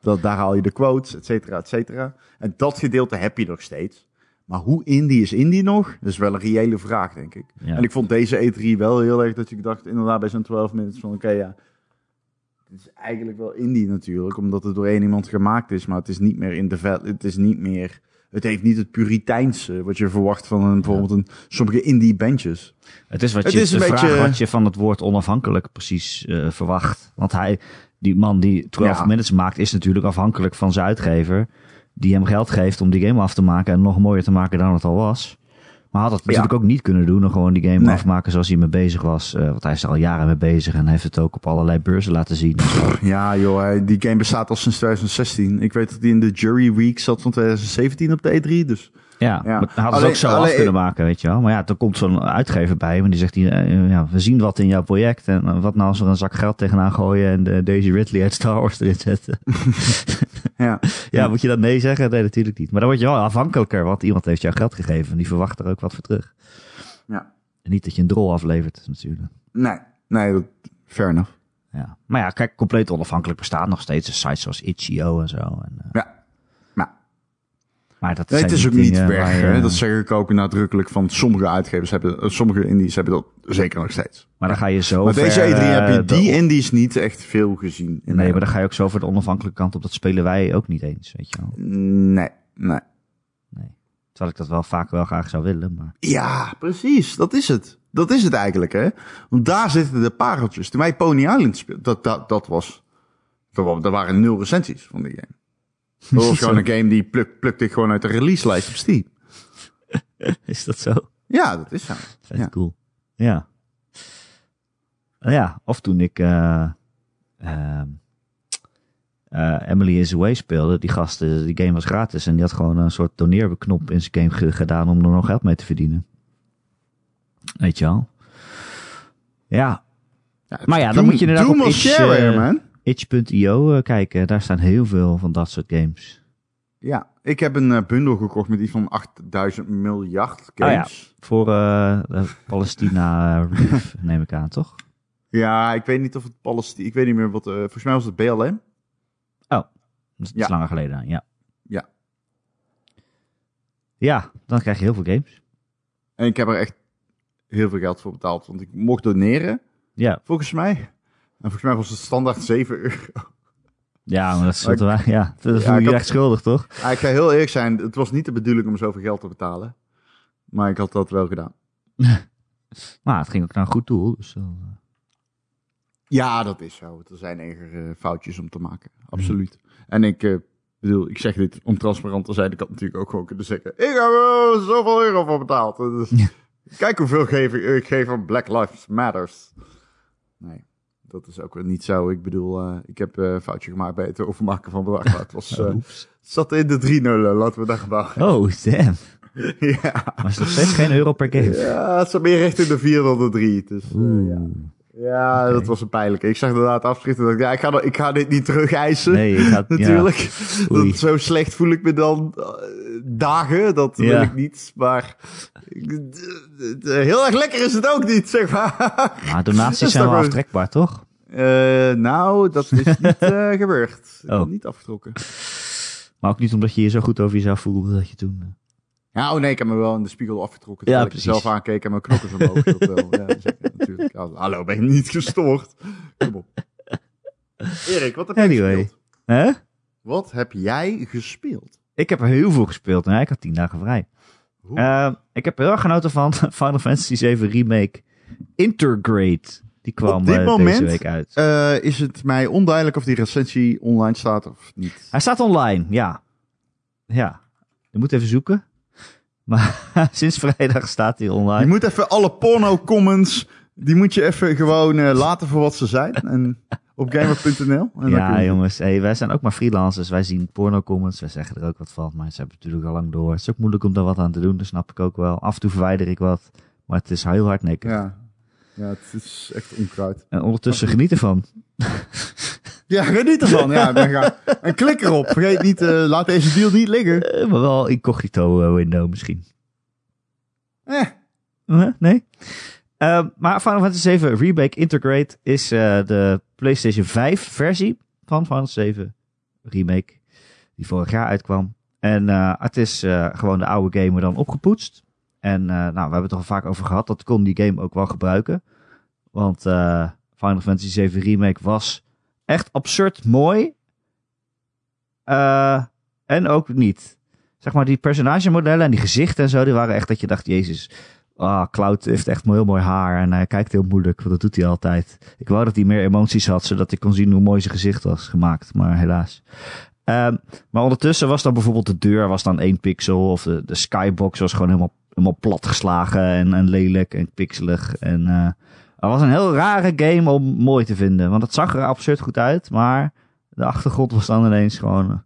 Dat, daar haal je de quotes, et cetera, et cetera. En dat gedeelte heb je nog steeds. Maar hoe indie is indie nog? Dat is wel een reële vraag, denk ik. En ik vond deze E3 wel heel erg dat ik dacht, inderdaad, bij zo'n 12 minutes van, oké, ja. Het is eigenlijk wel indie natuurlijk, omdat het door één iemand gemaakt is. Maar het is niet meer in de Het is niet meer. Het heeft niet het puriteinse wat je verwacht van een, bijvoorbeeld een, sommige indie bandjes. Het is wat je, is een beetje, wat je van het woord onafhankelijk precies uh, verwacht. Want hij, die man die 12 minutes maakt, is natuurlijk afhankelijk van zijn uitgever die hem geld geeft om die game af te maken en nog mooier te maken dan het al was. Maar had het natuurlijk ook niet kunnen doen. Dan gewoon die game afmaken zoals hij mee bezig was. Uh, want hij is er al jaren mee bezig en heeft het ook op allerlei beurzen laten zien. Ja joh, die game bestaat al sinds 2016. Ik weet dat die in de Jury Week zat van 2017 op de E3. Dus ja, ja. Hadden ze ook zo af kunnen maken, weet je wel. Maar ja, er komt zo'n uitgever bij, maar die zegt, hier, eh, ja, we zien wat in jouw project. En eh, wat nou als we er een zak geld tegenaan gooien en de Daisy Ridley uit Star Wars erin zetten. ja. ja, moet je dat nee zeggen? Nee, natuurlijk niet. Maar dan word je wel afhankelijker, want iemand heeft jou geld gegeven. En die verwacht er ook wat voor terug. Ja. En niet dat je een drol aflevert, natuurlijk. Nee, nee, fair enough. Ja. Maar ja, kijk, compleet onafhankelijk bestaat nog steeds een site zoals Itch.io en zo. En, uh, ja. Maar dat nee, het is ook niet weg. Dat zeg ik ook nadrukkelijk van sommige uitgevers hebben, eh, sommige indies hebben dat zeker nog steeds. Maar dan ga je zo. Maar deze E3 heb je die indies niet echt veel gezien. Nee, maar dan ga je ook zo voor de onafhankelijke kant op. Dat spelen wij ook niet eens, weet je wel. Nee, nee. Nee. Terwijl ik dat wel vaak wel graag zou willen, maar... Ja, precies. Dat is het. Dat is het eigenlijk, hè. Want daar zitten de pareltjes. Toen wij Pony Island speelden, dat, dat, dat was... Er waren nul recensies van die game. Dat was gewoon een game die pluk, plukte ik gewoon uit de release lijst op Steam. is dat zo? Ja, dat is zo. Vet ja. cool. Ja. Ja, of toen ik uh, uh, uh, Emily is Away speelde, die gasten, die game was gratis en die had gewoon een soort doneerknop in zijn game gedaan om er nog geld mee te verdienen. Weet je wel? Ja. ja maar ja, dan moet je inderdaad op iets... Share, man itch.io uh, kijken. Daar staan heel veel van dat soort games. Ja, ik heb een uh, bundel gekocht met iets van 8000 miljard games. Oh ja, voor uh, Palestina Reef, neem ik aan, toch? Ja, ik weet niet of het Palestina... Ik weet niet meer wat... volgens mij was het BLM. Oh, dat is langer geleden ja. Ja. Ja, dan krijg je heel veel games. En ik heb er echt heel veel geld voor betaald, want ik mocht doneren. Ja. Volgens mij. En volgens mij was het standaard 7 euro. Ja, maar dat is wat ja, dat je je echt schuldig, toch? Ja, ik ga heel eerlijk zijn, het was niet de bedoeling om zoveel geld te betalen. Maar ik had dat wel gedaan. maar het ging ook naar een goed doel. Dus, uh... Ja, dat is zo. Er zijn enige uh, foutjes om te maken. Absoluut. En ik uh, bedoel, ik zeg dit om transparant te zijn. Ik had natuurlijk ook gewoon kunnen zeggen, ik heb er zoveel euro voor betaald. Dus, Kijk hoeveel geef ik, ik geef aan Black Lives Matters. Nee, dat is ook weer niet zo. Ik bedoel, eh, ik heb eh, een foutje gemaakt bij het overmaken van bedrag. Het was, eh, Oeps. zat in de 3 nullen, laten we daar gebouwen. Oh, damn. ja. Maar het is nog steeds geen euro per game. ja, het zat meer richting de 4 dan de 3. Dus, eh, Oeh. Ja. Dat was een pijnlijk. Ik zag inderdaad afschieten. Dat ik, ja, ik ga, ik ga dit niet terug eisen. Nee, Natuurlijk. Ja. Dat, zo slecht voel ik me dan eh, dagen. Dat wil ik niet. Maar heel erg lekker is het ook niet, zeg maar. Donaties zijn wel aftrekbaar, toch? Eh, nou, dat is niet eh, gebeurd. Ik Oh. heb niet afgetrokken. Maar ook niet omdat je je zo goed over jezelf voelde dat je toen... Ja, oh nee, ik heb me wel in de spiegel afgetrokken. Ja, Terwijl ik precies. mezelf aankeek en mijn knokken omhoog. Dat wel. Ja, zeker, natuurlijk. Ja, hallo, ben je niet gestoord? Kom op. Erik, wat heb jij Anyway. gespeeld? Hè? Wat heb jij gespeeld? Ik heb er heel veel gespeeld en ik had tien dagen vrij. Hoe? Eh, ik heb heel erg genoten van Final Fantasy 7 Remake Intergrade. Die kwam Op dit eh, moment- deze week uit. Eh, is het mij onduidelijk of die recensie online staat of niet? Hij staat online, ja. Ja. Je moet even zoeken. Maar sinds vrijdag staat hij Je online. moet even alle porno-comments, die moet je even gewoon eh, laten voor wat ze zijn. En op gamer.nl. Ja, je- jongens. Hey, wij zijn ook maar freelancers. Wij zien porno-comments. Wij zeggen er ook wat van. Maar ze hebben het natuurlijk al lang door. Het is ook moeilijk om daar wat aan te doen. Dat snap ik ook wel. Af en toe verwijder ik wat. Maar het is heel hardnekkig. Ja. ja, het is echt onkruid. En ondertussen geniet ervan. Ja, geniet ervan. Ja, dan ga. En klik erop. Vergeet niet, eh, laat deze deal niet liggen. Eh, maar wel incognito eh, window misschien. Eh, Huh? Nee? Maar Final Fantasy 7 Remake Integrate is de PlayStation 5 versie van Final Fantasy 7 Remake. Die vorig jaar uitkwam. En het is gewoon de oude game dan opgepoetst. En nou, we hebben het er al vaak over gehad. Dat kon die game ook wel gebruiken. Want Final Fantasy 7 Remake was echt absurd mooi. Eh, en ook niet. Zeg maar, die personagemodellen en die gezichten en zo, die waren echt dat je dacht, jezus, ah, Cloud heeft echt heel mooi haar en hij kijkt heel moeilijk, want dat doet hij altijd. Ik wou dat hij meer emoties had, zodat ik kon zien hoe mooi zijn gezicht was gemaakt, maar helaas. Ehm, maar ondertussen was dan bijvoorbeeld de deur was dan één pixel, of de, de skybox was gewoon helemaal, helemaal platgeslagen en, en lelijk en pixelig. En eh het was een heel rare game om mooi te vinden, want het zag er absurd goed uit, maar de achtergrond was dan ineens gewoon eh,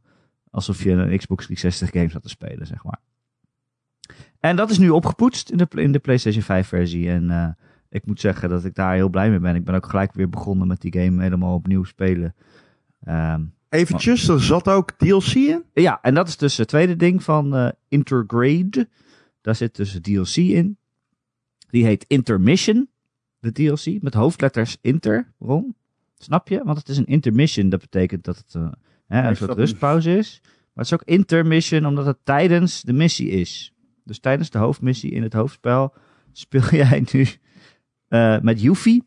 alsof je een Xbox 360 game zat te spelen, zeg maar. En dat is nu opgepoetst in de, in de PlayStation 5 versie. En eh, ik moet zeggen dat ik daar heel blij mee ben. Ik ben ook gelijk weer begonnen met die game helemaal opnieuw spelen. Ehm, eventjes, er zat ook DLC in. ja, en dat is dus het tweede ding van eh, Intergrade. Daar zit dus DLC in. Die heet Intermission, de DLC, met hoofdletters Inter. Waarom? Snap je? Want het is een intermission. Dat betekent dat het eh, hè, een soort rustpauze is. Maar het is ook intermission omdat het tijdens de missie is. Dus tijdens de hoofdmissie in het hoofdspel speel jij nu eh, met Yuffie.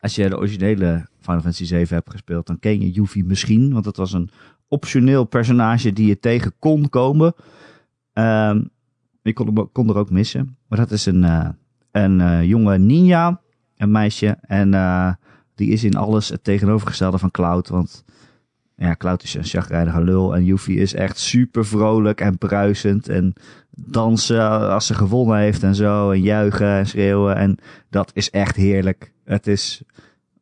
Als je de originele Final Fantasy 7 hebt gespeeld, dan ken je Yuffie misschien. Want het was een optioneel personage die je tegen kon komen. Ehm, je kon, kon er ook missen. Maar dat is een, eh, een eh, jonge ninja, een meisje. En eh, die is in alles het tegenovergestelde van Cloud. Want ja, Cloud is een chagrijnige lul. En Yuffie is echt super vrolijk en bruisend. En dansen als ze gewonnen heeft en zo. En juichen en schreeuwen. En dat is echt heerlijk. Het is...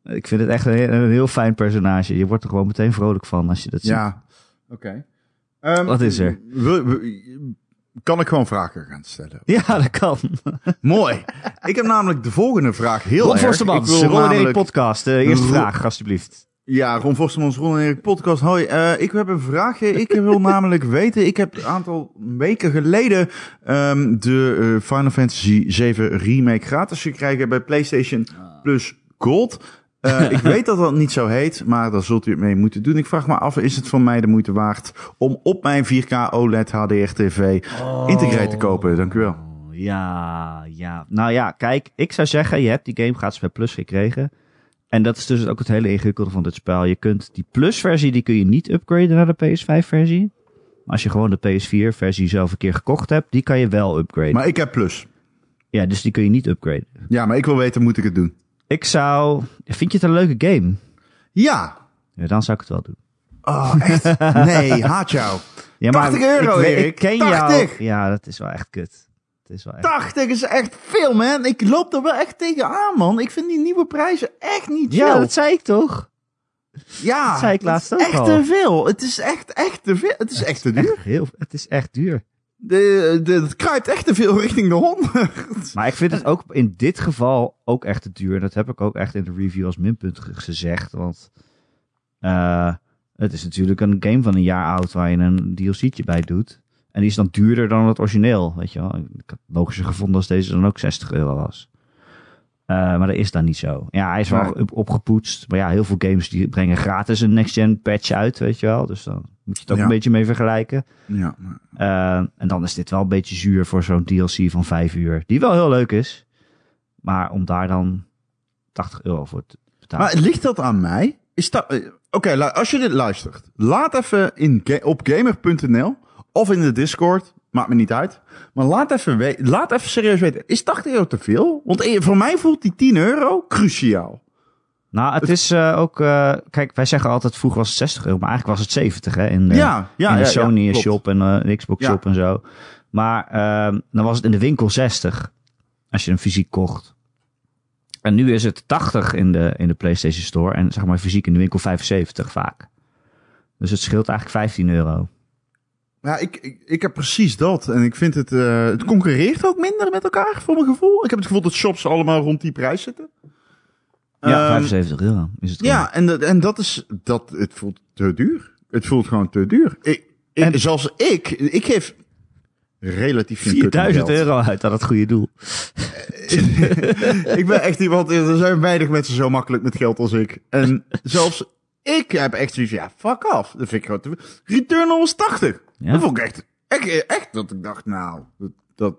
Ik vind het echt een, heel- een heel fijn personage. Je wordt er gewoon meteen vrolijk van als je dat ziet. Ja, oké. Ehm, Wat is er? Kan ik gewoon vragen gaan stellen? Ja, dat kan. Mooi. Ik heb namelijk de volgende vraag heel Ron erg. Wil Ron en Erik namelijk- podcast. De eerste vraag, alsjeblieft. Ja, Ron Forstemans, Ron en Erik podcast. Hoi, eh, ik heb een vraagje. Ik wil namelijk weten, ik heb een aantal weken geleden ehm, de eh, Final Fantasy 7 remake gratis gekregen bij PlayStation Plus Gold. Eh, ik weet dat dat niet zo heet, maar daar zult u het mee moeten doen. Ik vraag me af, is het voor mij de moeite waard om op mijn 4K OLED HDR TV Integrate te kopen? Dank u wel. Oh, Ja, ja. Nou ja, kijk, ik zou zeggen, je hebt die game gratis bij Plus gekregen. En dat is dus ook het hele ingewikkelde van dit spel. Je kunt die Plus-versie, die kun je niet upgraden naar de PS5-versie. Maar als je gewoon de PS4-versie zelf een keer gekocht hebt, die kan je wel upgraden. Maar ik heb Plus. Ja, dus die kun je niet upgraden. Ja, maar ik wil weten, moet ik het doen? Ik zou... Vind je het een leuke game? Ja. Ja, dan zou ik het wel doen. Oh, echt? Nee, haat jou. Ja, 80 euro, ik, Erik. Ik ken 80. jou. Ja, dat is wel echt kut. Het is wel echt... 80 is echt veel, man. Ik loop er wel echt tegenaan, man. Ik vind die nieuwe prijzen echt niet Ja, chill. dat zei ik toch? ja, dat zei ik laatst ook echt al. te veel. Het is echt, echt te veel. Het is echt te duur. Echt heel, het is echt duur. De, de, het kruipt echt te veel richting de 100. Maar ik vind het ook in dit geval ook echt te duur. Dat heb ik ook echt in de review als minpunt ge- gezegd. Want eh, het is natuurlijk een game van een jaar oud waar je een DLC'tje bij doet. En die is dan duurder dan het origineel, weet je wel. Ik had het logischer gevonden als deze dan ook 60 euro was. Eh, maar dat is dan niet zo. Ja, hij is wel op- opgepoetst. Maar ja, heel veel games die brengen gratis een next-gen patch uit, weet je wel. Dus dan moet je het ook Ja. een beetje mee vergelijken. Ja, Eh, en dan is dit wel een beetje zuur voor zo'n DLC van 5 uur. Die wel heel leuk is. Maar om daar dan 80 euro voor te betalen. maar ligt dat aan mij? Is dat... eh, Oké, als je dit luistert, laat even in op gamer.nl of in de Discord, maakt me niet uit. Maar laat even, laat even serieus weten, is 80 euro te veel? Want eh, voor mij voelt die 10 euro cruciaal. Nou, het is eh, ook... eh, kijk, wij zeggen altijd vroeger was het 60 euro. Maar eigenlijk was het 70 hè. In de, ja, ja, in de ja, Sony shop en de Xbox shop en zo. Maar ehm, dan was het in de winkel 60. Als je hem fysiek kocht. En nu is het 80 in de, in de PlayStation Store. En zeg maar fysiek in de winkel 75 vaak. Dus het scheelt eigenlijk 15 euro. Ja, ik, ik, ik heb precies dat. En ik vind het, het concurreert ook minder met elkaar, voor mijn gevoel. Ik heb het gevoel dat shops allemaal rond die prijs zitten. Ja, Ehm, 75 euro is het. gewoon. Ja, en, dat- en dat is, dat, het voelt te duur. Het voelt gewoon te duur. Ik, ik, En- Zelfs ik, ik geef relatief geen kut om 4000 geld. euro uit aan het goede doel. ik ben echt iemand, er zijn weinig mensen zo makkelijk met geld als ik. En zelfs ik heb echt zoiets ja, fuck off. Dat vind ik gewoon te veel. Returnal was 80. Ja. Dat vond ik echt, echt, echt dat ik dacht, nou, dat, dat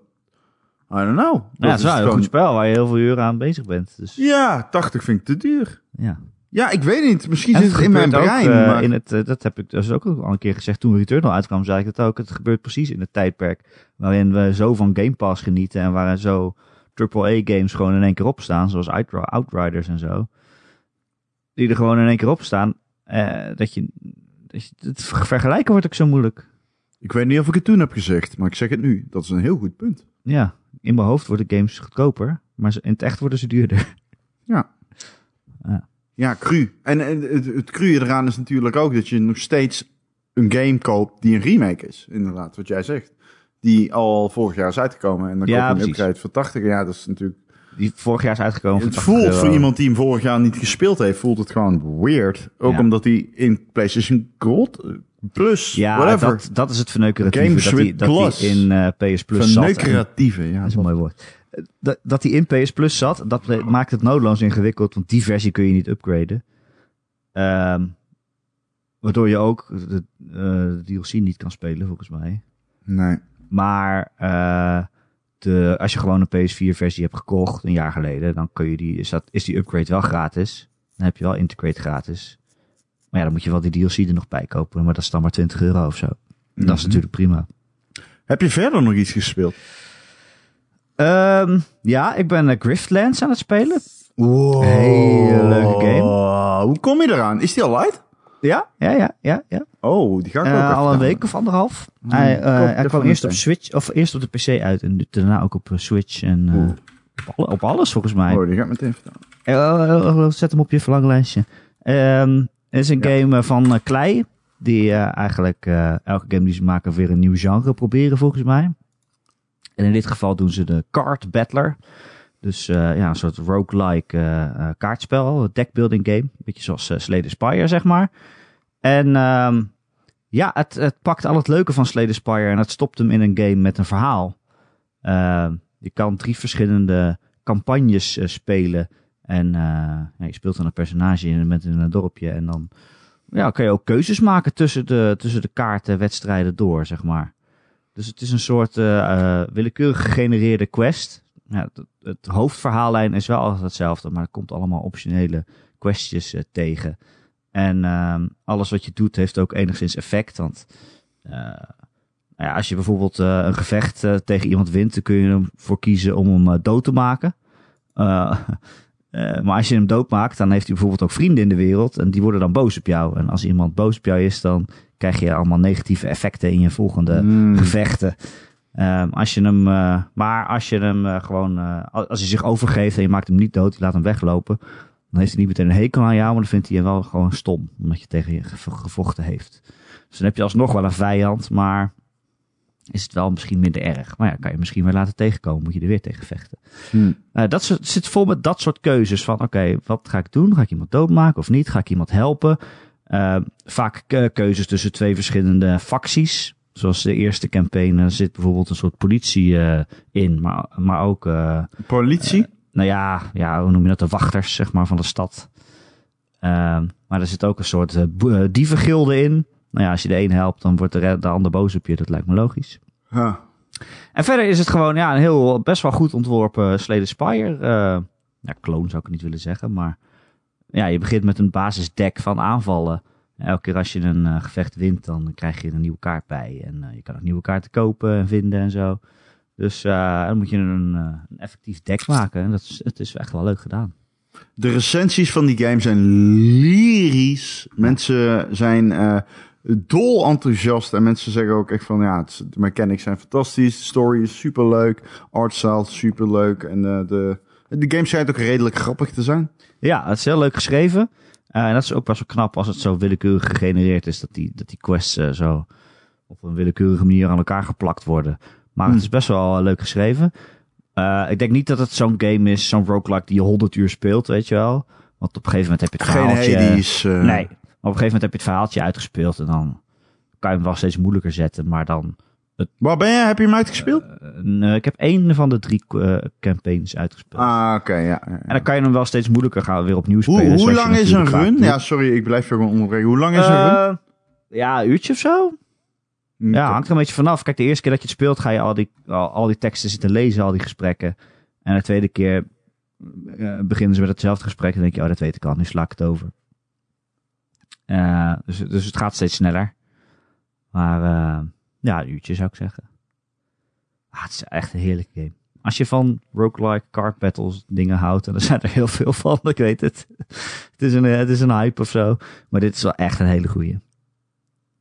I don't know. Ja, Dat het is wel een gewoon- goed spel waar je heel veel uren aan bezig bent. Dus Ja, 80 vind ik te duur. ja. Ja, ik weet niet. Misschien En zit het in mijn gebeurt ook, brein. eh, maar... in het, eh, dat heb ik dus ook al een keer gezegd toen Returnal uitkwam, zei ik dat ook. Het gebeurt precies in het tijdperk waarin we zo van Game Pass genieten en waarin zo AAA-games gewoon in één keer opstaan, zoals Outri- Outriders en zo. Die er gewoon in één keer op staan. eh, dat je, dat je, het vergelijken wordt ook zo moeilijk. Ik weet niet of ik het toen heb gezegd, maar ik zeg het nu. Dat is een heel goed punt. Ja, in mijn hoofd worden games goedkoper, maar in het echt worden ze duurder. Ja. Ja. Ja, cru. En, en het, het cru eraan is natuurlijk ook dat je nog steeds een game koopt die een remake is. Inderdaad, wat jij zegt. Die al vorig jaar is uitgekomen. En dan Ja, koop je een precies. upgrade voor 80. Ja, dat is natuurlijk... Die vorig jaar is uitgekomen. Het 80 voelt voor iemand die hem vorig jaar niet gespeeld heeft, voelt het gewoon weird. Ook Ja. omdat hij in PlayStation Gold eh, Plus, Ja, whatever. dat, dat is het verneukeratieve. Games dat hij dat Plus. in eh, PS Plus zat. Verneukeratieve, ja. Dat is een mooi woord. Eh, Dat, dat die in PS Plus zat, dat maakt het noodloos ingewikkeld, want die versie kun je niet upgraden. Ehm, waardoor je ook de, de DLC niet kan spelen, volgens mij. Nee. Maar de, als je gewoon een PS4-versie hebt gekocht een jaar geleden, dan kun je die, is, dat, is die upgrade wel gratis. Dan heb je wel Integrate gratis. Maar ja, dan moet je wel die DLC er nog bij kopen. Maar dat is dan maar 20 euro of zo. Dat is Mhm. natuurlijk prima. Heb je verder nog iets gespeeld? Ehm, ja, ik ben eh, Griftlands aan het spelen. Wow. Hele leuke game. Hoe kom je eraan? Is die al uit? Ja, ja, ja, ja. ja. Oh, die ga ik ook Eh, al een week of anderhalf. Hmm, hij eh, hij kwam eerst op. Switch, of eerst op de PC uit en daarna ook op eh, Switch en op, alle- op alles volgens mij. Oh, die ga ik meteen vertellen. Eh, eh, eh, zet hem op je verlanglijstje. Ehm het is een Ja. game van Klei. Die eigenlijk elke game die ze maken weer een nieuw genre proberen volgens mij. En in dit geval doen ze de Card Battler. Dus eh, ja, een soort roguelike eh, kaartspel, deckbuilding game. Beetje zoals uh, Slay the Spire, zeg maar. En ehm, ja, het, het pakt al het leuke van Slay the Spire en het stopt hem in een game met een verhaal. Ehm, je kan drie verschillende campagnes spelen. En ja, je speelt dan een personage in, met een dorpje. En dan ja, kan je ook keuzes maken tussen de, tussen de kaarten, wedstrijden door, zeg maar. Dus het is een soort willekeurig gegenereerde quest. Ja, het, het hoofdverhaallijn is wel altijd hetzelfde, maar er komt allemaal optionele questjes eh, tegen. En ehm, alles wat je doet heeft ook enigszins effect. Want eh, nou ja, als je bijvoorbeeld eh, een gevecht tegen iemand wint, dan kun je ervoor kiezen om hem dood te maken. Maar als je hem doodmaakt, dan heeft hij bijvoorbeeld ook vrienden in de wereld. En die worden dan boos op jou. En als iemand boos op jou is, dan krijg je allemaal negatieve effecten in je volgende Mm. gevechten. Ehm, als je hem, eh, maar als je hem eh, gewoon, eh, als hij zich overgeeft en je maakt hem niet dood, je laat hem weglopen, dan heeft hij niet meteen een hekel aan jou, maar dan vindt hij je wel gewoon stom, omdat je tegen je gevo- gevochten heeft. Dus dan heb je alsnog wel een vijand, maar is het wel misschien minder erg. Maar ja, kan je misschien weer laten tegenkomen, moet je er weer tegen vechten. Hm. Eh, dat soort- zit vol met dat soort keuzes van, oké, wat ga ik doen? Ga ik iemand doodmaken of niet? Ga ik iemand helpen? Eh, vaak ke- keuzes tussen twee verschillende facties. Zoals de eerste campaign er zit bijvoorbeeld een soort politie eh, in, maar, maar ook, eh, Politie? nou ja, ja, hoe noem je dat? De wachters, zeg maar, van de stad. Ehm, maar er zit ook een soort eh, eh, dievengilde in. Nou ja, als je de een helpt, dan wordt de, de ander boos op je. Dat lijkt me logisch. Huh. En verder is het gewoon ja, een heel best wel goed ontworpen Slay the Spire. eh ja, clone zou ik niet willen zeggen, maar ja, je begint met een basisdeck van aanvallen. Elke keer als je een eh, gevecht wint, dan krijg je een nieuwe kaart bij. En eh, je kan ook nieuwe kaarten kopen en vinden en zo. Dus eh, dan moet je een, een effectief deck maken. En dat is, het is echt wel leuk gedaan. De recensies van die game zijn lyrisch. Mensen zijn dol enthousiast. En mensen zeggen ook echt van, ja, het de mechanics zijn fantastisch. De story is superleuk. Artstyle is superleuk. En de, de game schijnt ook redelijk grappig te zijn. Ja, het is heel leuk geschreven. Eh, en dat is ook best wel knap als het zo willekeurig gegenereerd is. Dat die, dat die quests eh, zo op een willekeurige manier aan elkaar geplakt worden. Maar het Hmm. is best wel eh, leuk geschreven. Ik denk niet dat het zo'n game is, zo'n roguelike die je 100 uur speelt, weet je wel. Want op een gegeven moment heb je het Geen verhaaltje... Hades. Nee, maar op een gegeven moment heb je het verhaaltje uitgespeeld. En dan kan je hem wel steeds moeilijker zetten. Maar dan... Waar ben je? Heb je hem uitgespeeld? eh, ik heb één van de drie eh, campaigns uitgespeeld. ah, oké, ja. ja. En dan kan je hem wel steeds moeilijker gaan weer opnieuw spelen. hoe lang is een run? Ja, sorry, ik blijf je gewoon onderbreken. Hoe lang is een run? Ja, een uurtje of zo. Ja, hangt er een beetje vanaf. Kijk, de eerste keer dat je het speelt, ga je al die, al, al die teksten zitten lezen, al die gesprekken. En de tweede keer beginnen ze met hetzelfde gesprek. En dan denk je, oh, dat weet ik al, nu sla ik het over. Dus, dus het gaat steeds sneller. Maar eh, ja, een uurtje zou ik zeggen. Ah, het is echt een heerlijke game. Als je van roguelike card battles dingen houdt, en er zijn er heel veel van, ik weet het. het, is een, het is een hype of zo. Maar dit is wel echt een hele goeie.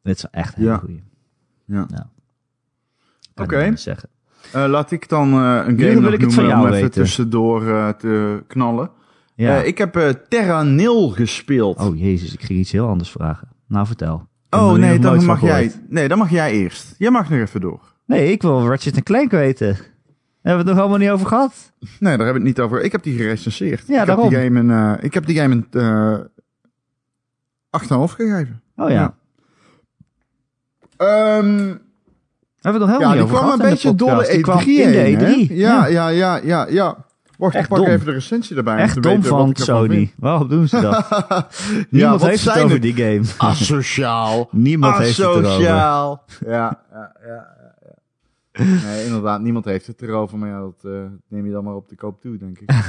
Dit is wel echt een hele Ja. goeie. Ja. Oké. zeggen. Eh, laat ik dan eh, een game wil ik het van noemen om jou even weten. tussendoor eh, te knallen. Ja. Ik heb Terra Nil gespeeld. Oh jezus, ik ging iets heel anders vragen. Nou, vertel. Oh er nee, dan mag jij. Nee, dan mag jij eerst. Jij mag nog even door. Nee, ik wil Ratchet Clank weten. Daar hebben we het nog helemaal niet over gehad. Nee, daar hebben we het niet over. Ik heb die gerecenseerd. Ja, ik daarom. Heb die game een, eh, ik heb die game een eh 8,5 gegeven. Oh ja. Ja. Ehm, Hebben we het nog helemaal ja, niet over kwam gehad een in de beetje door de podcast. E3 Die kwam heen, in de hè? E3. Ja, ja, ja, ja, ja. Wacht, Echt ik pak dom. even de recensie erbij. om Echt te dom weten van Sony. Waarom doen ze dat? ja, Niemand wat heeft het zijn over het? die game. Asociaal. Niemand heeft het erover. Asociaal. Ja, ja, ja, ja, ja. Nee, inderdaad, niemand heeft het erover, maar ja, dat eh, neem je dan maar op de koop toe, denk ik.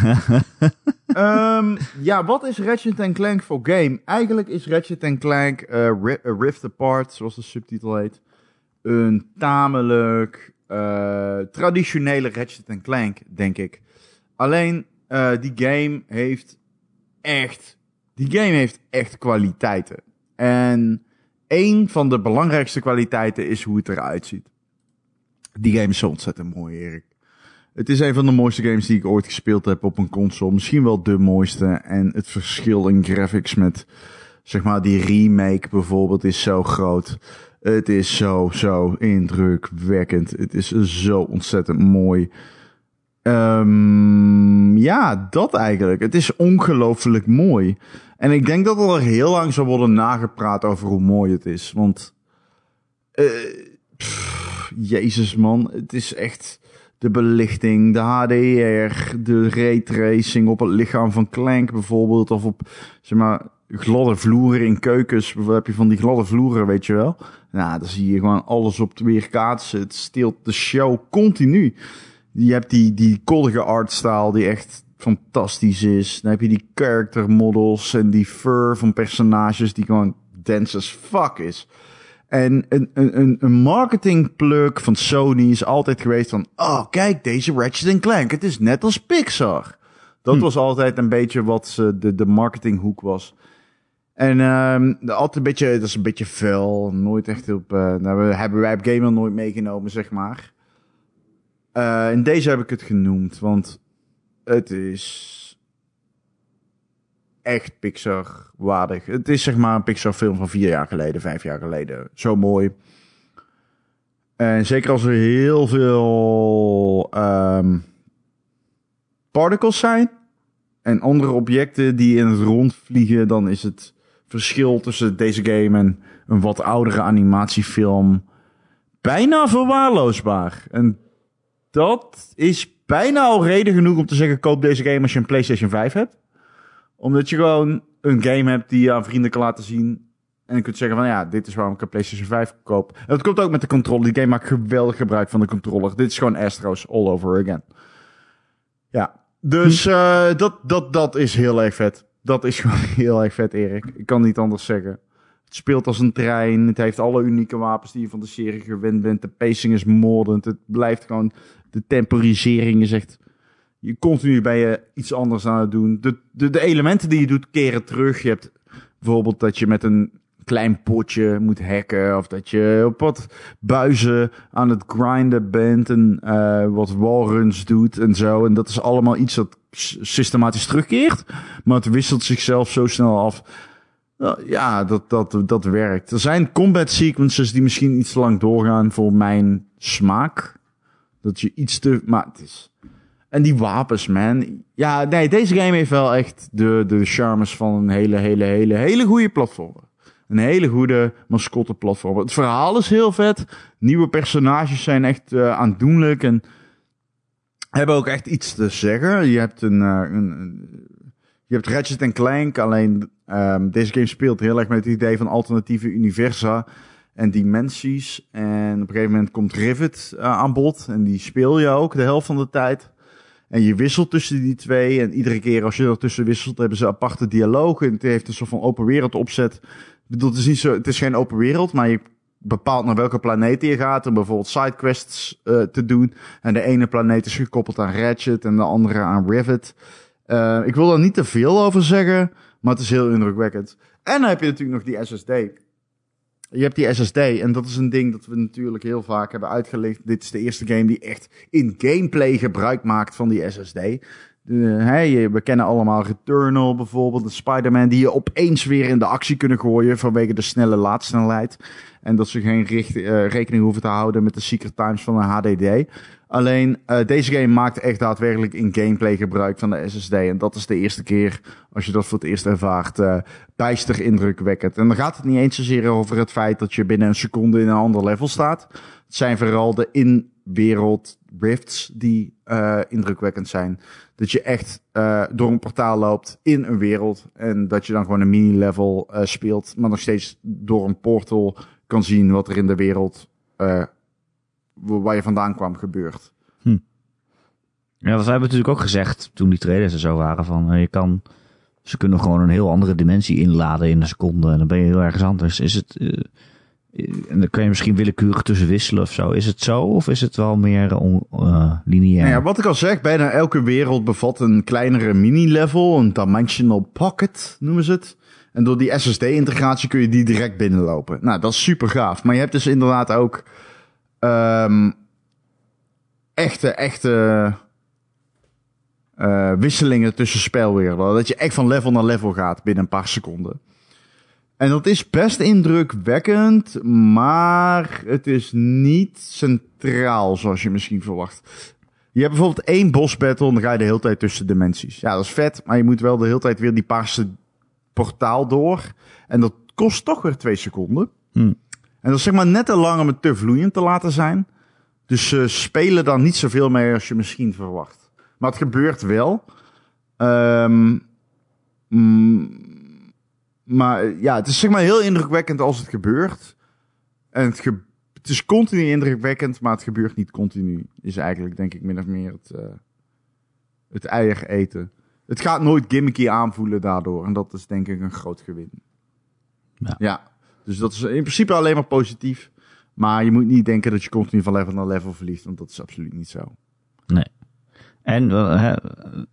Ehm, ja, wat is Ratchet Clank voor game? Eigenlijk is Ratchet Clank eh, Rift Apart, zoals de subtitel heet, een tamelijk eh, traditionele Ratchet Clank, denk ik. Alleen, eh, die game heeft echt, die game heeft echt kwaliteiten. En een van de belangrijkste kwaliteiten is hoe het eruit ziet. Die game is zo ontzettend mooi, Erik. Het is een van de mooiste games die ik ooit gespeeld heb op een console. Misschien wel de mooiste. En het verschil in graphics met, zeg maar, die remake bijvoorbeeld is zo groot. Het is zo, zo indrukwekkend. Het is zo ontzettend mooi. Ehm, ja, dat eigenlijk. Het is ongelooflijk mooi. En ik denk dat er heel lang zal worden nagepraat over hoe mooi het is. Want, pff, jezus man, het is echt de belichting, de HDR, de raytracing op het lichaam van Clank bijvoorbeeld. Of op, zeg maar, gladde vloeren in keukens. Heb je van die gladde vloeren, weet je wel. Nou, dan zie je gewoon alles op het weerkaatsen. Het steelt de show continu. Je hebt die, die koddige artstyle die echt fantastisch is. Dan heb je die character models en die fur van personages die gewoon dense as fuck is. En een, een, een, een marketingpluk van Sony is altijd geweest van... Oh, kijk, deze Ratchet Clank. Het is net als Pixar. Dat was altijd een beetje wat ze de, de marketinghoek was. En ehm, de- altijd een beetje, dat is een beetje vuil. Nooit echt op... eh nou, we hebben wij op Gamer nooit meegenomen, zeg maar. Eh, in deze heb ik het genoemd, want het is echt Pixar-waardig. Het is zeg maar een Pixar-film van vier jaar geleden, vijf jaar geleden. Zo mooi. En zeker als er heel veel ehm, particles zijn en andere objecten die in het rond vliegen, dan is het verschil tussen deze game en een wat oudere animatiefilm bijna verwaarloosbaar. En dat is bijna al reden genoeg om te zeggen: koop deze game als je een PlayStation 5 hebt. Omdat je gewoon een game hebt die je aan vrienden kan laten zien. En je kunt zeggen van ja, dit is waarom ik een PlayStation 5 koop. En dat komt ook met de controller. Die game maakt geweldig gebruik van de controller. Dit is gewoon Astro's all over again. Ja, dus uh, dat, dat, dat is heel erg vet. Dat is gewoon heel erg vet, Erik. Ik kan niet anders zeggen. Het speelt als een trein. Het heeft alle unieke wapens die je van de serie gewend bent. De pacing is moordend. Het blijft gewoon... De temporisering is echt... Je continu ben je iets anders aan het doen. De, de, de elementen die je doet keren terug. Je hebt bijvoorbeeld dat je met een klein potje moet hacken. Of dat je op wat buizen aan het grinden bent. En uh, wat wallruns doet en zo. En dat is allemaal iets dat systematisch terugkeert. Maar het wisselt zichzelf zo snel af. Ja, dat, dat, dat werkt. Er zijn combat sequences die misschien iets lang doorgaan voor mijn smaak. Dat je iets te... Maar het is... En die wapens, man. Ja, nee, deze game heeft wel echt de, de charmes van een hele, hele, hele, hele goede platform. Een hele goede mascotte-platform. Het verhaal is heel vet. Nieuwe personages zijn echt uh, aandoenlijk en hebben ook echt iets te zeggen. Je hebt een, uh, een je hebt Ratchet Clank, alleen um, deze game speelt heel erg met het idee van alternatieve universa en dimensies. En op een gegeven moment komt Rivet uh, aan bod en die speel je ook de helft van de tijd. En je wisselt tussen die twee. En iedere keer als je er tussen wisselt, hebben ze aparte dialogen. En het heeft een soort van open wereld opzet bedoel, het is niet zo, het is geen open wereld, maar je bepaalt naar welke planeet je gaat om bijvoorbeeld sidequests uh, te doen. En de ene planeet is gekoppeld aan Ratchet en de andere aan Rivet. Uh, ik wil er niet te veel over zeggen, maar het is heel indrukwekkend. En dan heb je natuurlijk nog die SSD. Je hebt die SSD en dat is een ding dat we natuurlijk heel vaak hebben uitgelegd. Dit is de eerste game die echt in gameplay gebruik maakt van die SSD. We kennen allemaal Returnal bijvoorbeeld, de Spider-Man, die je opeens weer in de actie kunnen gooien vanwege de snelle laadsnelheid. En dat ze geen uh, rekening hoeven te houden met de secret times van een HDD. Alleen uh, deze game maakt echt daadwerkelijk in gameplay gebruik van de SSD. En dat is de eerste keer, als je dat voor het eerst ervaart, uh, bijster indrukwekkend. En dan gaat het niet eens zozeer over het feit dat je binnen een seconde in een ander level staat. Het zijn vooral de in-wereld rifts die uh, indrukwekkend zijn. Dat je echt uh, door een portaal loopt in een wereld. En dat je dan gewoon een mini-level speelt. Maar nog steeds door een portal kan zien wat er in de wereld waar je vandaan kwam gebeurt. Hm. Ja, wat hebben natuurlijk ook gezegd toen die trailers er zo waren. Van je kan, ze kunnen gewoon een heel andere dimensie inladen in een seconde. En dan ben je heel ergens anders. Is het en dan kun je misschien willekeurig tussen wisselen of zo. Is het zo of is het wel meer uh, lineair? Nou ja, wat ik al zeg, bijna elke wereld bevat een kleinere mini-level, een dimensional pocket noemen ze het. En door die SSD-integratie kun je die direct binnenlopen. Nou, dat is super gaaf. Maar je hebt dus inderdaad ook um, echte, echte uh, wisselingen tussen spelwerelden. Dat je echt van level naar level gaat binnen een paar seconden. En dat is best indrukwekkend, maar het is niet centraal zoals je misschien verwacht. Je hebt bijvoorbeeld één boss battle en dan ga je de hele tijd tussen dimensies. Ja, dat is vet, maar je moet wel de hele tijd weer die paarse portaal door. En dat kost toch weer twee seconden. Hmm. En dat is zeg maar net te lang om het te vloeiend te laten zijn. Dus ze spelen dan niet zoveel mee als je misschien verwacht. Maar het gebeurt wel. Um, maar ja, het is zeg maar heel indrukwekkend als het gebeurt. En het, ge het is continu indrukwekkend, maar het gebeurt niet continu. Is eigenlijk denk ik min of meer het, uh, het eier eten. Het gaat nooit gimmicky aanvoelen daardoor. En dat is denk ik een groot gewin. Ja. ja. Dus dat is in principe alleen maar positief. Maar je moet niet denken dat je continu van level naar level verliest. Want dat is absoluut niet zo. Nee. En uh,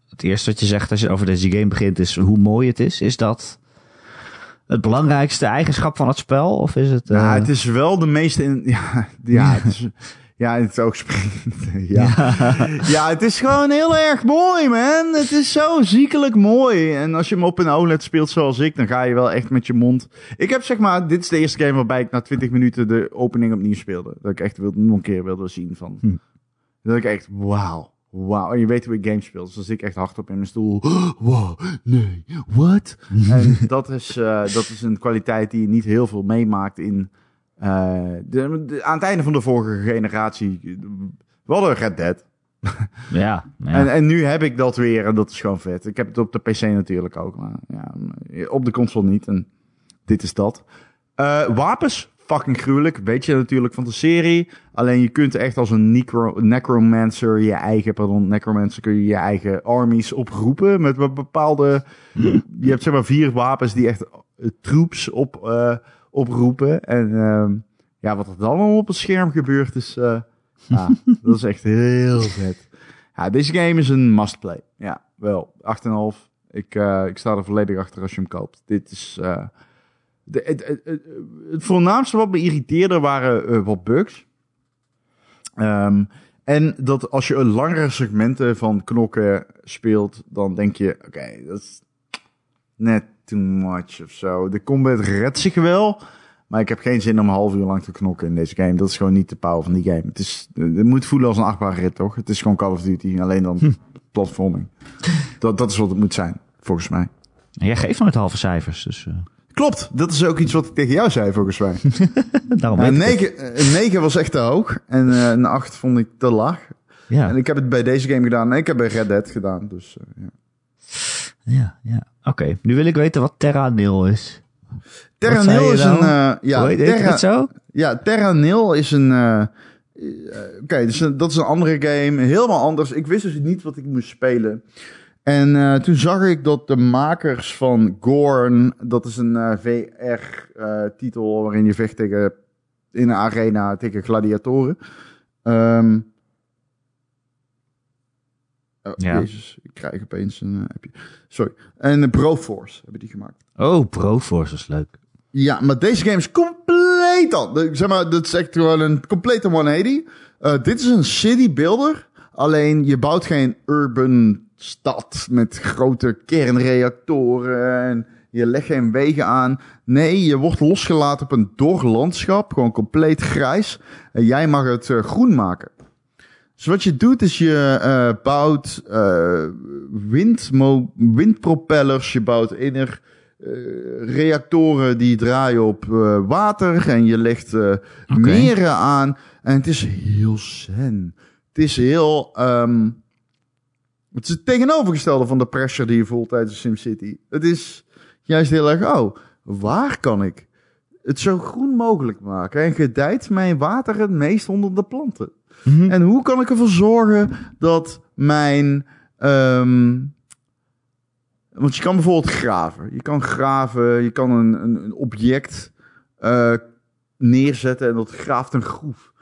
het eerste wat je zegt als je over deze game begint is hoe mooi het is. Is dat het belangrijkste eigenschap van het spel? Of is het, uh... Ja, het is wel de meeste... In, ja, ja, het is, Ja, in het oog springt. ja. ja, het is gewoon heel erg mooi, man. Het is zo ziekelijk mooi. En als je hem op een OLED speelt zoals ik, dan ga je wel echt met je mond. Ik heb zeg maar, dit is de eerste game waarbij ik na 20 minuten de opening opnieuw speelde. Dat ik echt wil, nog een keer wilde zien van. Hm. Dat ik echt, wauw. Wauw, en je weet hoe ik games speel. Dus dan zit ik echt hardop in mijn stoel. Wow, nee, what? en dat is, eh, dat is een kwaliteit die je niet heel veel meemaakt in... eh, de, de- aan het einde van de vorige generatie... We hadden Red Dead. Ja, ja. En, en nu heb ik dat weer en dat is gewoon vet. Ik heb het op de PC natuurlijk ook, maar ja, op de console niet. En dit is dat. Eh, wapens, fucking gruwelijk. Weet je natuurlijk van de serie. Alleen je kunt echt als een necro, necromancer je eigen, pardon, necromancer kun je je eigen armies oproepen met be- bepaalde... Je hebt zeg maar vier wapens die echt eh, troops op, eh, oproepen. En ehm, ja, wat er dan allemaal op het scherm gebeurt is... eh, ja, dat is echt heel vet. Ja, deze game is een must-play. Ja, wel. 8,5. Ik, eh, ik sta er volledig achter als je hem koopt. Dit is... eh, de, het, het, het, het voornaamste wat me irriteerde waren wat bugs. Ehm, en dat als je een langere segmenten van knokken speelt, dan denk je, oké, dat is net too much of zo. De combat redt zich wel, maar ik heb geen zin om een half uur lang te knokken in deze game. Dat is gewoon niet de power van die game. Het, is, het moet voelen als een achtbare rit, toch? Het is gewoon Call of Duty, alleen dan platforming. Dat, dat is wat het moet zijn, volgens mij. En jij geeft nooit halve cijfers, dus eh, Klopt, dat is ook iets wat ik tegen jou zei, volgens mij. daarom weet een, ik het. 9, een 9 was echt te hoog en eh, een 8 vond ik te laag. Ja, En ik heb het bij deze game gedaan. Nee, ik heb bij Red Dead gedaan. Dus, eh, ja. Ja, ja. Oké, nu wil ik weten wat Terra Nil is. Terra Nil is nou? een... eh, ja, Hoe Terra, het zo? ja, Terra Nil is een... eh, eh, Oké, dus een- dat is een andere game. Helemaal anders. Ik wist dus niet wat ik moest spelen. En eh, toen zag ik dat de makers van Gorn... Dat is een VR-titel waarin je vecht tegen... In een arena tegen gladiatoren. Ehm oh, Ja. Jezus, ik krijg opeens een eh, appje. Sorry. En de Broforce hebben die gemaakt. Oh, Proforce is leuk. Ja, maar deze game is compleet al. Zeg maar, dat is echt gewoon een complete 180. Eh, dit is een city builder. Alleen je bouwt geen urban stad met grote kernreactoren. En je legt geen wegen aan. Nee, je wordt losgelaten op een dor landschap. Gewoon compleet grijs. En jij mag het eh, groen maken. Dus wat je doet is je eh, bouwt eh, windmo- windpropellers. Je bouwt inner eh, reactoren die draaien op water. En je legt meren aan. En het is heel zen. Het is heel... ehm, het is het tegenovergestelde van de pressure die je voelt tijdens SimCity. Het is juist heel erg... Oh, waar kan ik het zo groen mogelijk maken? En gedijt mijn water het meest onder de planten? Mhm. En hoe kan ik ervoor zorgen dat mijn. ehm, want je kan bijvoorbeeld graven. Je kan graven, je kan een, een, een object eh, neerzetten en dat graaft een groef.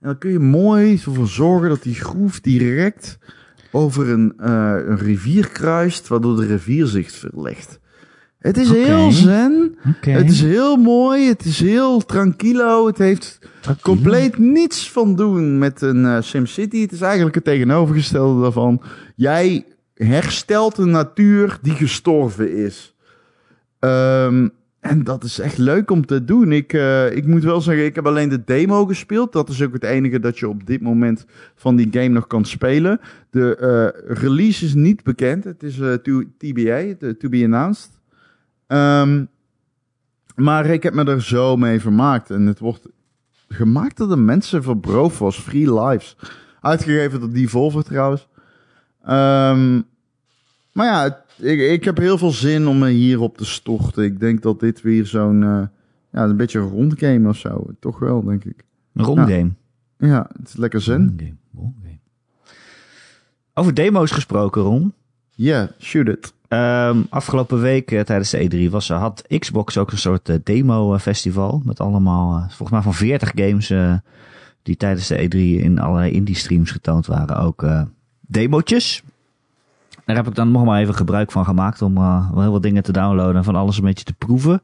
En dan kun je mooi ervoor zorgen dat die groef direct over een, eh, een rivier kruist, waardoor de rivier zich verlegt. Het is heel zen. Het is heel mooi. Het is heel tranquilo. Het heeft compleet niets van doen met een eh, SimCity. Het is eigenlijk het tegenovergestelde daarvan. Jij herstelt een natuur die gestorven is. Ehm, en dat is echt leuk om te doen. Ik, eh, ik moet wel zeggen, ik heb alleen de demo gespeeld. Dat is ook het enige dat je op dit moment van die game nog kan spelen. De eh, release is niet bekend. Het is to, TBA, to be announced. Ehm, maar ik heb me er zo mee vermaakt. En het wordt gemaakt door de mensen van Broforce Free Lives. Uitgegeven door Devolver trouwens. Ehm, maar ja, ik, ik heb heel veel zin om me hierop te storten. Ik denk dat dit weer zo'n... eh, ja, een beetje een rondgame of zo. Toch wel, denk ik. Een rondgame. Ja, het is lekker zen. Rondgame. Rondgame. Over demo's gesproken, Ron. Ja, shoot it. Ehm, afgelopen week eh, tijdens de E3 was, eh, had Xbox ook een soort eh, demo-festival. Met allemaal, eh, volgens mij van 40 games eh, die tijdens de E3 in allerlei indie-streams getoond waren. Ook eh demotjes. Daar heb ik dan nog maar even gebruik van gemaakt om eh, wel heel wat dingen te downloaden en van alles een beetje te proeven.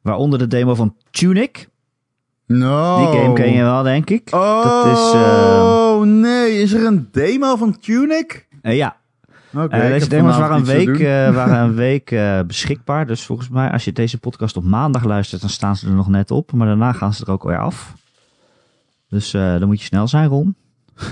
Waaronder de demo van Tunic. No. Die game ken je wel, denk ik. Oh, Dat is, eh, nee. Is er een demo van Tunic? eh, ja, Eh, deze demos vanavond waren een week, doen. eh, waren een week eh, beschikbaar. Dus volgens mij, als je deze podcast op maandag luistert, dan staan ze er nog net op. Maar daarna gaan ze er ook weer af. Dus eh, dan moet je snel zijn, Ron.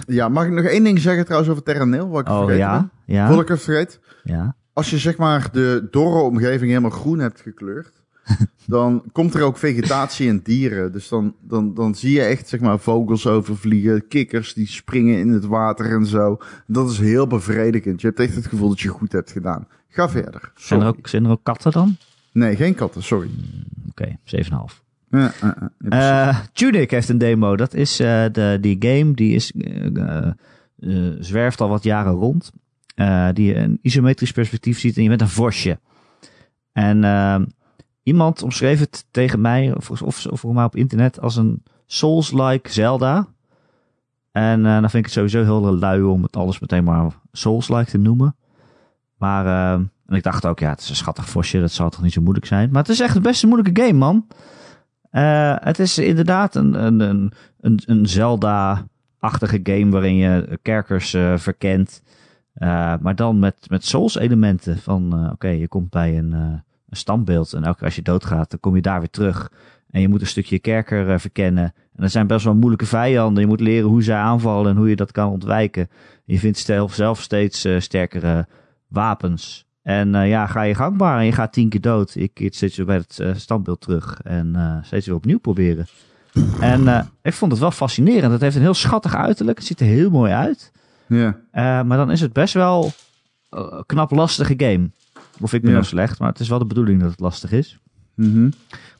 Ja, mag ik nog één ding zeggen trouwens over Terra Nil? Wat ik Oh vergeten ja, ben? ja, Voordat ik het vergeet. ja. Als je zeg maar de dorre omgeving helemaal groen hebt gekleurd, dan komt er ook vegetatie en dieren. Dus dan, dan, dan zie je echt zeg maar vogels overvliegen, kikkers die springen in het water en zo. Dat is heel bevredigend. Je hebt echt het gevoel dat je goed hebt gedaan. Ga verder. Zijn, er ook, zijn er ook katten dan? Nee, geen katten, sorry. Oké, 7,5. Ja, ja, precies. Eh Tunic heeft een demo. Dat is eh, de, die game die is, eh, eh, eh, zwerft al wat jaren rond. Eh, die je een isometrisch perspectief ziet en je bent een vosje. En eh, iemand omschreef het tegen mij, of, of, of voor mij op internet, als een Souls-like Zelda. En eh, dan vind ik het sowieso heel lui om het alles meteen maar Souls-like te noemen. Maar eh, en ik dacht ook, ja, het is een schattig vosje, dat zal toch niet zo moeilijk zijn. Maar het is echt het best een moeilijke game, man. Eh, het is inderdaad een, een, een, een, Zelda-achtige game waarin je kerkers verkent. Maar dan met, met Souls-elementen. Van oké, je komt bij een, een standbeeld en elke keer als je doodgaat, dan kom je daar weer terug. En je moet een stukje kerker eh, verkennen. En er zijn best wel moeilijke vijanden. Je moet leren hoe zij aanvallen en hoe je dat kan ontwijken. Je vindt stel- zelf steeds eh, sterkere wapens. En eh, ja, ga je gangbaar en je gaat tien keer dood. Ik keer steeds weer bij het standbeeld terug. En steeds weer opnieuw proberen. En ik vond het wel fascinerend. Het heeft een heel schattig uiterlijk. Het ziet er heel mooi uit. ja. Maar dan is het best wel knap lastige game. Of ik ben Ja. nou slecht, maar het is wel de bedoeling dat het lastig is. Mhm.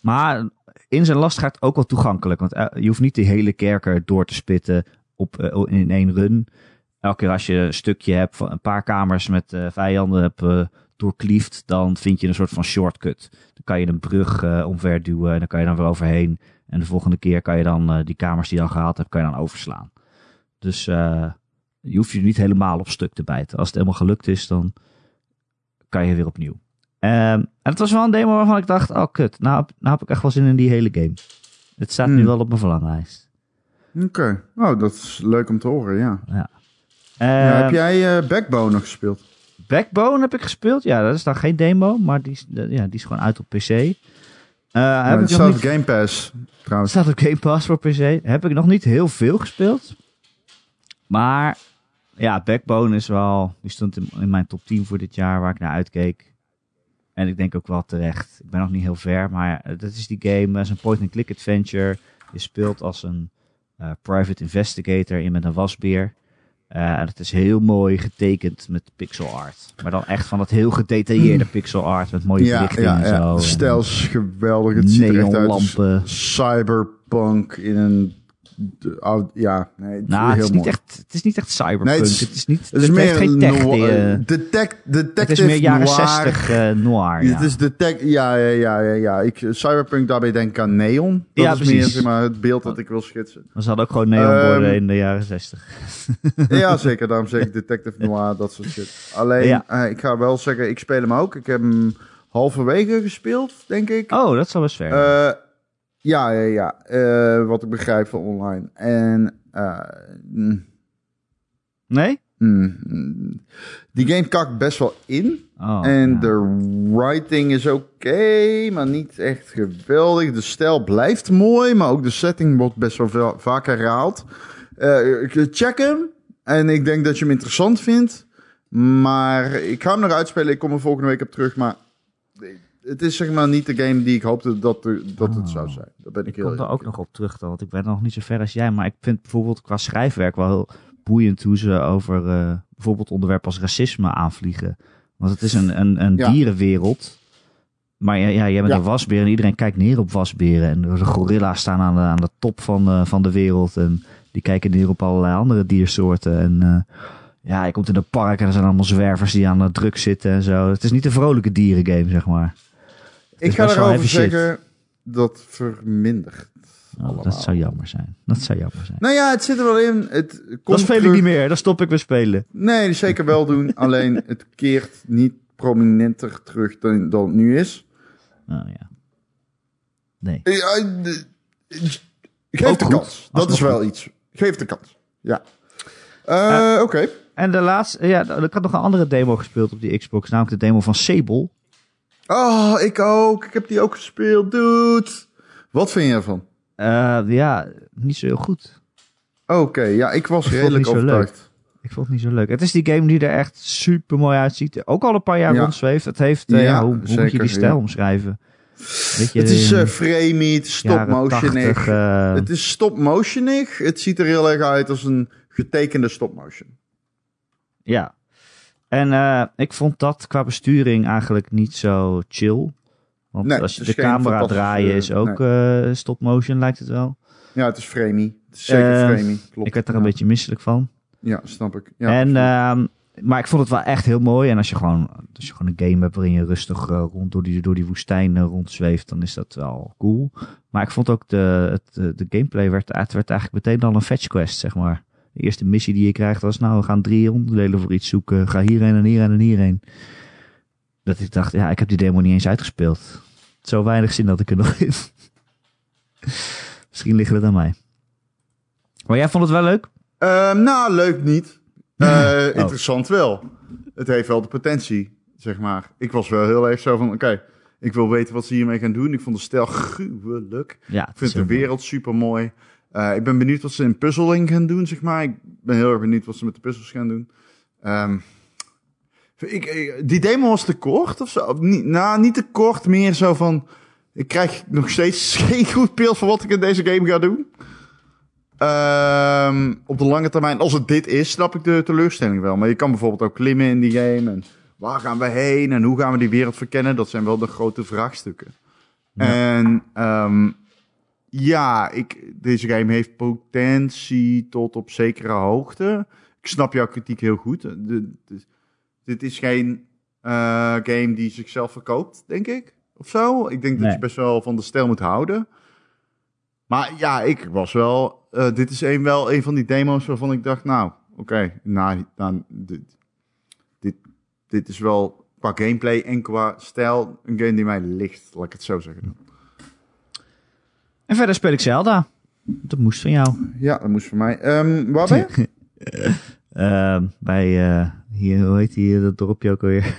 Maar in zijn lastigheid ook wel toegankelijk. Want eh, je hoeft niet de hele kerker door te spitten op, eh, in één run. Elke keer als je een stukje hebt van een paar kamers met eh, vijanden hebt doorklieft, dan vind je een soort van shortcut. Dan kan je een brug omver duwen en dan kan je dan weer overheen. En de volgende keer kan je dan die kamers die je al gehaald hebt, kan je dan overslaan. Dus je hoeft je niet helemaal op stuk te bijten. Als het helemaal gelukt is, dan kan je weer opnieuw. Ehm, en het was wel een demo waarvan ik dacht, oh kut, nou, heb- nou heb ik echt wel zin in die hele game. Het staat nu Hmm. wel op mijn verlanglijst. Oké. Oh, dat is leuk om te horen, ja. Ja. Ja, Ehm, heb jij eh, Backbone nog gespeeld? Backbone heb ik gespeeld. Ja, dat is dan geen demo, maar die, ja, die is gewoon uit op PC. Eh Ja, heb nog staat niet, op Game Pass, trouwens. staat op Game Pass voor PC. Heb ik nog niet heel veel gespeeld. Maar ja, Backbone is wel... Die stond in, in mijn top 10 voor dit jaar waar ik naar uitkeek. En ik denk ook wel terecht. Ik ben nog niet heel ver, maar dat is die game. Dat is een point-and-click adventure. Je speelt als een eh, private investigator. Je bent een wasbeer. Eh, en het is heel mooi getekend met pixel art. Maar dan echt van het heel gedetailleerde pixel art. Met mooie Ja, belichting ja, en zo. ja. En geweldig. Het ziet er echt uit cyberpunk in een... de- ja, nee, het is Nou, het is, niet echt, het is niet echt cyberpunk. Nee, het het, is- is niet, Het is het meer geen tech. die, eh, detec- detective het is meer jaren noir. 60 eh, noir. Ja. Het is de tech, ja, ja, ja, ja, ja. Ik, cyberpunk, daarbij denk ik aan neon. Dat Ja, is meer precies. zeg maar, het beeld dat ik wil schetsen. Maar ze hadden ook gewoon neonborden Ehm, in de jaren 60. ja, zeker. Daarom zeg ik detective noir, dat soort shit. Alleen, Ja. eh, ik ga wel zeggen, ik speel hem ook. Ik heb hem halverwege gespeeld, denk ik. Oh, dat zou best ver. Eh, ja, ja, ja. Eh, wat ik begrijp van online. En eh, mm, nee? mm, mm. die game kakt best wel in. Oh, en ja. de writing is oké, maar niet echt geweldig. De stijl blijft mooi, maar ook de setting wordt best wel veel, vaak herhaald. Ik- check hem. En ik denk dat je hem interessant vindt. Maar ik ga hem nog uitspelen. Ik kom er volgende week op terug. Maar het is zeg maar niet de game die ik hoopte dat, er- dat het Oh. zou zijn. Dat ben ik, Ik heel kom er ook nog op terug dan, want ik ben nog niet zo ver als jij. Maar ik vind bijvoorbeeld qua schrijfwerk wel heel boeiend hoe ze over eh, bijvoorbeeld onderwerpen als racisme aanvliegen. Want het is een, een, een Ja. dierenwereld. Maar ja, ja, jij bent Ja. een wasbeer en iedereen kijkt neer op wasberen. En de gorilla's staan aan de, aan de top van de, van de wereld. En die kijken neer op allerlei andere diersoorten. En eh, ja, je komt in een park en er zijn allemaal zwervers die aan de druk zitten en zo. Het is niet een vrolijke dierengame, zeg maar. Ik ga erover shit. zeggen dat vermindert. Oh, dat zou jammer zijn. Dat zou jammer zijn. Nou ja, het zit er wel in. Het komt Dat speel ik terug- niet meer. Dan stop ik met spelen. Nee, zeker wel doen. alleen het keert niet prominenter terug dan, dan het nu is. Oh ja. Nee. Ja, de- Geef Ook de goed. kans. Dat is wel iets. Geef de kans. Ja. Eh, Oké. En de laatste, ja, ik had nog een andere demo gespeeld op die Xbox, namelijk de demo van Sable. Oh, ik ook. Ik heb die ook gespeeld, dude. Wat vind je ervan? Eh, ja, niet zo heel goed. Oké, ja, ik was Ik redelijk overtuigd. Ik vond het niet zo leuk. Het is die game die er echt super mooi uitziet. Ook al een paar jaar Ja. rondzweeft. Het heeft, eh, Ja, ja, hoe, hoe moet je die stijl omschrijven? Weet je, Het is eh, eh is stop-motionig. jaren 80, Het is stop-motionig. Het ziet er heel erg uit als een getekende stop-motion. Ja. En eh, ik vond dat qua besturing eigenlijk niet zo chill. Want Nee, als je de camera draaien is ook eh, stop motion, lijkt het wel. Ja, het is framey. Het is zeker Eh, framey. Klopt. ik werd er ja. een beetje misselijk van. Ja, snap ik. Ja, en, ehm, maar ik vond het wel echt heel mooi. En als je gewoon, als je gewoon een game hebt waarin je rustig eh, rond door die, door die woestijn eh, rondzweeft, dan is dat wel cool. Maar ik vond ook de, het, eh, de gameplay werd, het werd eigenlijk meteen al een fetch quest, zeg maar. De eerste missie die je krijgt was, nou, we gaan drie onderdelen voor iets zoeken. Ga hierheen en hierheen en hierheen. Dat ik dacht, ja, ik heb die demo niet eens uitgespeeld. Zo weinig zin dat ik er nog in. Misschien liggen het aan mij. Maar jij vond het wel leuk? Ehm, nou, leuk niet. Eh, Oh. Interessant wel. Het heeft wel de potentie, zeg maar. Ik was wel heel erg zo van, oké, ik wil weten wat ze hiermee gaan doen. Ik vond de stijl gruwelijk. Ja, Ik vind de wereld super mooi. Ik ben benieuwd wat ze in puzzeling gaan doen, zeg maar. Ik ben heel erg benieuwd wat ze met de puzzels gaan doen. Ehm, ik, ik- die demo was te kort of zo? Of niet, nou, niet te kort, meer zo van... Ik krijg nog steeds geen goed beeld van wat ik in deze game ga doen. Ehm, op de lange termijn, als het dit is, snap ik de teleurstelling wel. Maar je kan bijvoorbeeld ook klimmen in die game. En waar gaan we heen? En hoe gaan we die wereld verkennen? Dat zijn wel de grote vraagstukken. Ja. En ehm, ja, ik, deze game heeft potentie tot op zekere hoogte. Ik snap jouw kritiek heel goed. De- de- dit is geen eh, game die zichzelf verkoopt, denk ik. Of zo. Ik denk dat je best wel van de stijl moet houden. Maar ja, ik was wel. eh, dit is een, wel een van die demo's waarvan ik dacht, nou, oké, nou, dan, dit, dit, dit is wel qua gameplay en qua stijl een game die mij ligt, laat ik het zo zeggen. En verder speel ik Zelda. Dat moest van jou. Ja, dat moest voor mij. Ehm, waar ben je? Ehm, bij, eh, hier, hoe heet die, dat dorpje ook alweer?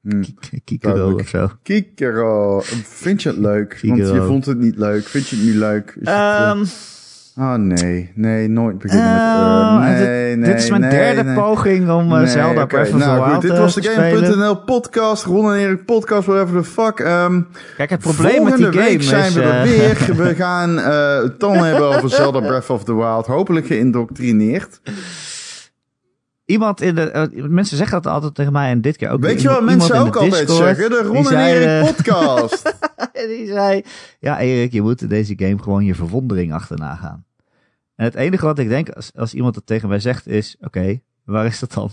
Hm. Kikero of zo. Kikero, vind je het leuk? Want je vond het niet leuk. Vind je het niet leuk? Is het, Oh nee, nee, nooit beginnen met... eh, eh, dit- nee, nee, dit is mijn nee, derde nee. poging om eh, Nee, Zelda oké. Breath of the nou, goed, dit was de spelen. Game.nl podcast, Ron en Erik podcast, whatever the fuck. Ehm Kijk, het probleem met die game week zijn is... we er eh, weer. We gaan het dan hebben over Zelda Breath of the Wild. Hopelijk geïndoctrineerd. iemand in de... mensen zeggen dat altijd tegen mij en dit keer ook. Weet je wat mensen ook altijd Discord, zeggen? De Ron en Erik podcast. die zei... Ja, Erik, je moet in deze game gewoon je verwondering achterna gaan. En het enige wat ik denk als, als iemand dat tegen mij zegt is... Oké, waar is dat dan?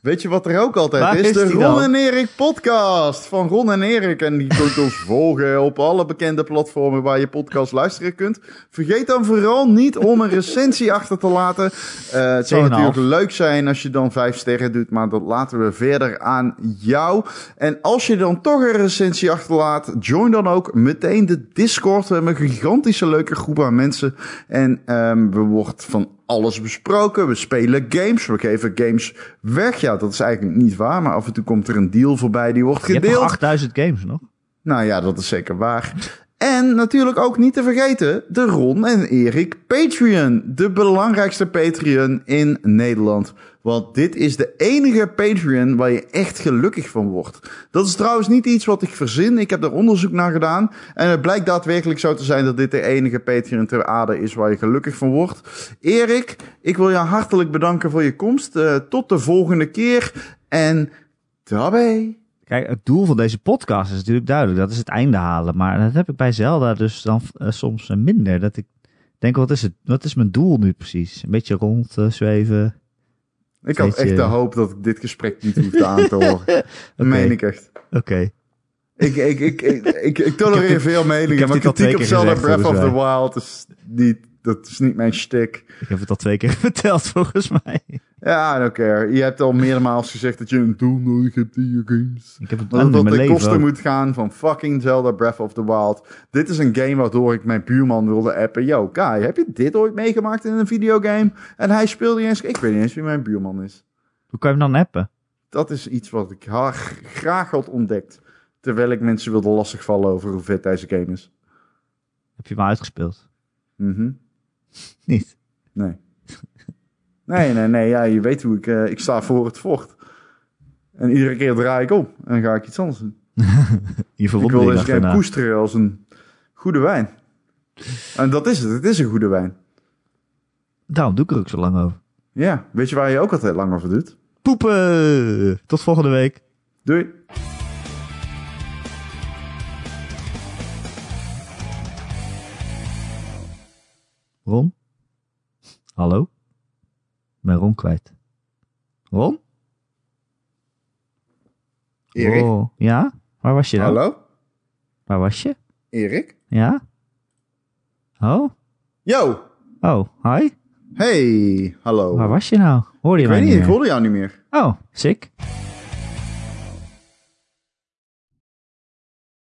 Weet je wat er ook altijd Waar is? De Ron dan? en Erik podcast van Ron en Erik. En die kunt ons volgen op alle bekende platformen waar je podcast luisteren kunt. Vergeet dan vooral niet om een recensie achter te laten. Eh, het zou 2,5. natuurlijk leuk zijn als je dan vijf sterren doet, maar dat laten we verder aan jou. En als je dan toch een recensie achterlaat, join dan ook meteen de Discord. We hebben een gigantische leuke groep aan mensen. En ehm we wordt van alles besproken. We spelen games. We geven games weg. Ja, dat is eigenlijk niet waar. Maar af en toe komt er een deal voorbij die wordt Je hebt nog gedeeld. 8000 games nog. Nou ja, dat is zeker waar. En natuurlijk ook niet te vergeten de Ron en Erik Patreon. De belangrijkste Patreon in Nederland. Want dit is de enige Patreon waar je echt gelukkig van wordt. Dat is trouwens niet iets wat ik verzin. Ik heb er onderzoek naar gedaan. En het blijkt daadwerkelijk zo te zijn dat dit de enige Patreon ter aarde is waar je gelukkig van wordt. Erik, ik wil jou hartelijk bedanken voor je komst. Eh, tot de volgende keer. En daarbij. Kijk, het doel van deze podcast is natuurlijk duidelijk. Dat is het einde halen. Maar dat heb ik bij Zelda dus dan eh, soms minder. Dat ik denk, wat is, het, wat is mijn doel nu precies? Een beetje rond eh, zweven. Ik had echt de hoop dat ik dit gesprek niet hoefde aan te horen. Dat meen ik echt. Oké. Ik, ik, ik, ik, ik, tolereer veel ik meningen, heb maar kritiek op Zelda Breath of the Wild is niet, dat is niet mijn shtick. Ik heb het al twee keer verteld volgens mij. Ja, I don't care. Je hebt al meermaals gezegd dat je een doel nodig hebt in je games. Ik heb het dat mijn ten leven koste ook. moet gaan van fucking Zelda Breath of the Wild. Dit is een game waardoor ik mijn buurman wilde appen. Yo, Kai, heb je dit ooit meegemaakt in een videogame? En hij speelde eens... Ik weet niet eens wie mijn buurman is. Hoe kan je hem dan appen? Dat is iets wat ik graag had ontdekt. Terwijl ik mensen wilde lastigvallen over hoe vet deze game is. Heb je hem uitgespeeld? Mhm. Niet. Nee. Nee, nee, nee. Ja, je weet hoe ik... eh, ik sta voor het vocht. En iedere keer draai ik om. En ga ik iets anders doen. Je Ik wil deze game achterna. koesteren als een goede wijn. En dat is het. Het is een goede wijn. Daarom doe ik er ook zo lang over. Ja. Weet je waar je ook altijd lang over doet? Poepen! Tot volgende week. Doei. Ron? Hallo? Ben Ron kwijt. Ron? Erik? Oh, ja? Waar was je dan? Hallo? Waar was je? Erik? Ja? Oh? Yo! Oh, hi. Hey, hallo. Waar was je nou? Hoorde je ik mij weet niet, ik hoorde jou niet meer. Oh, sick.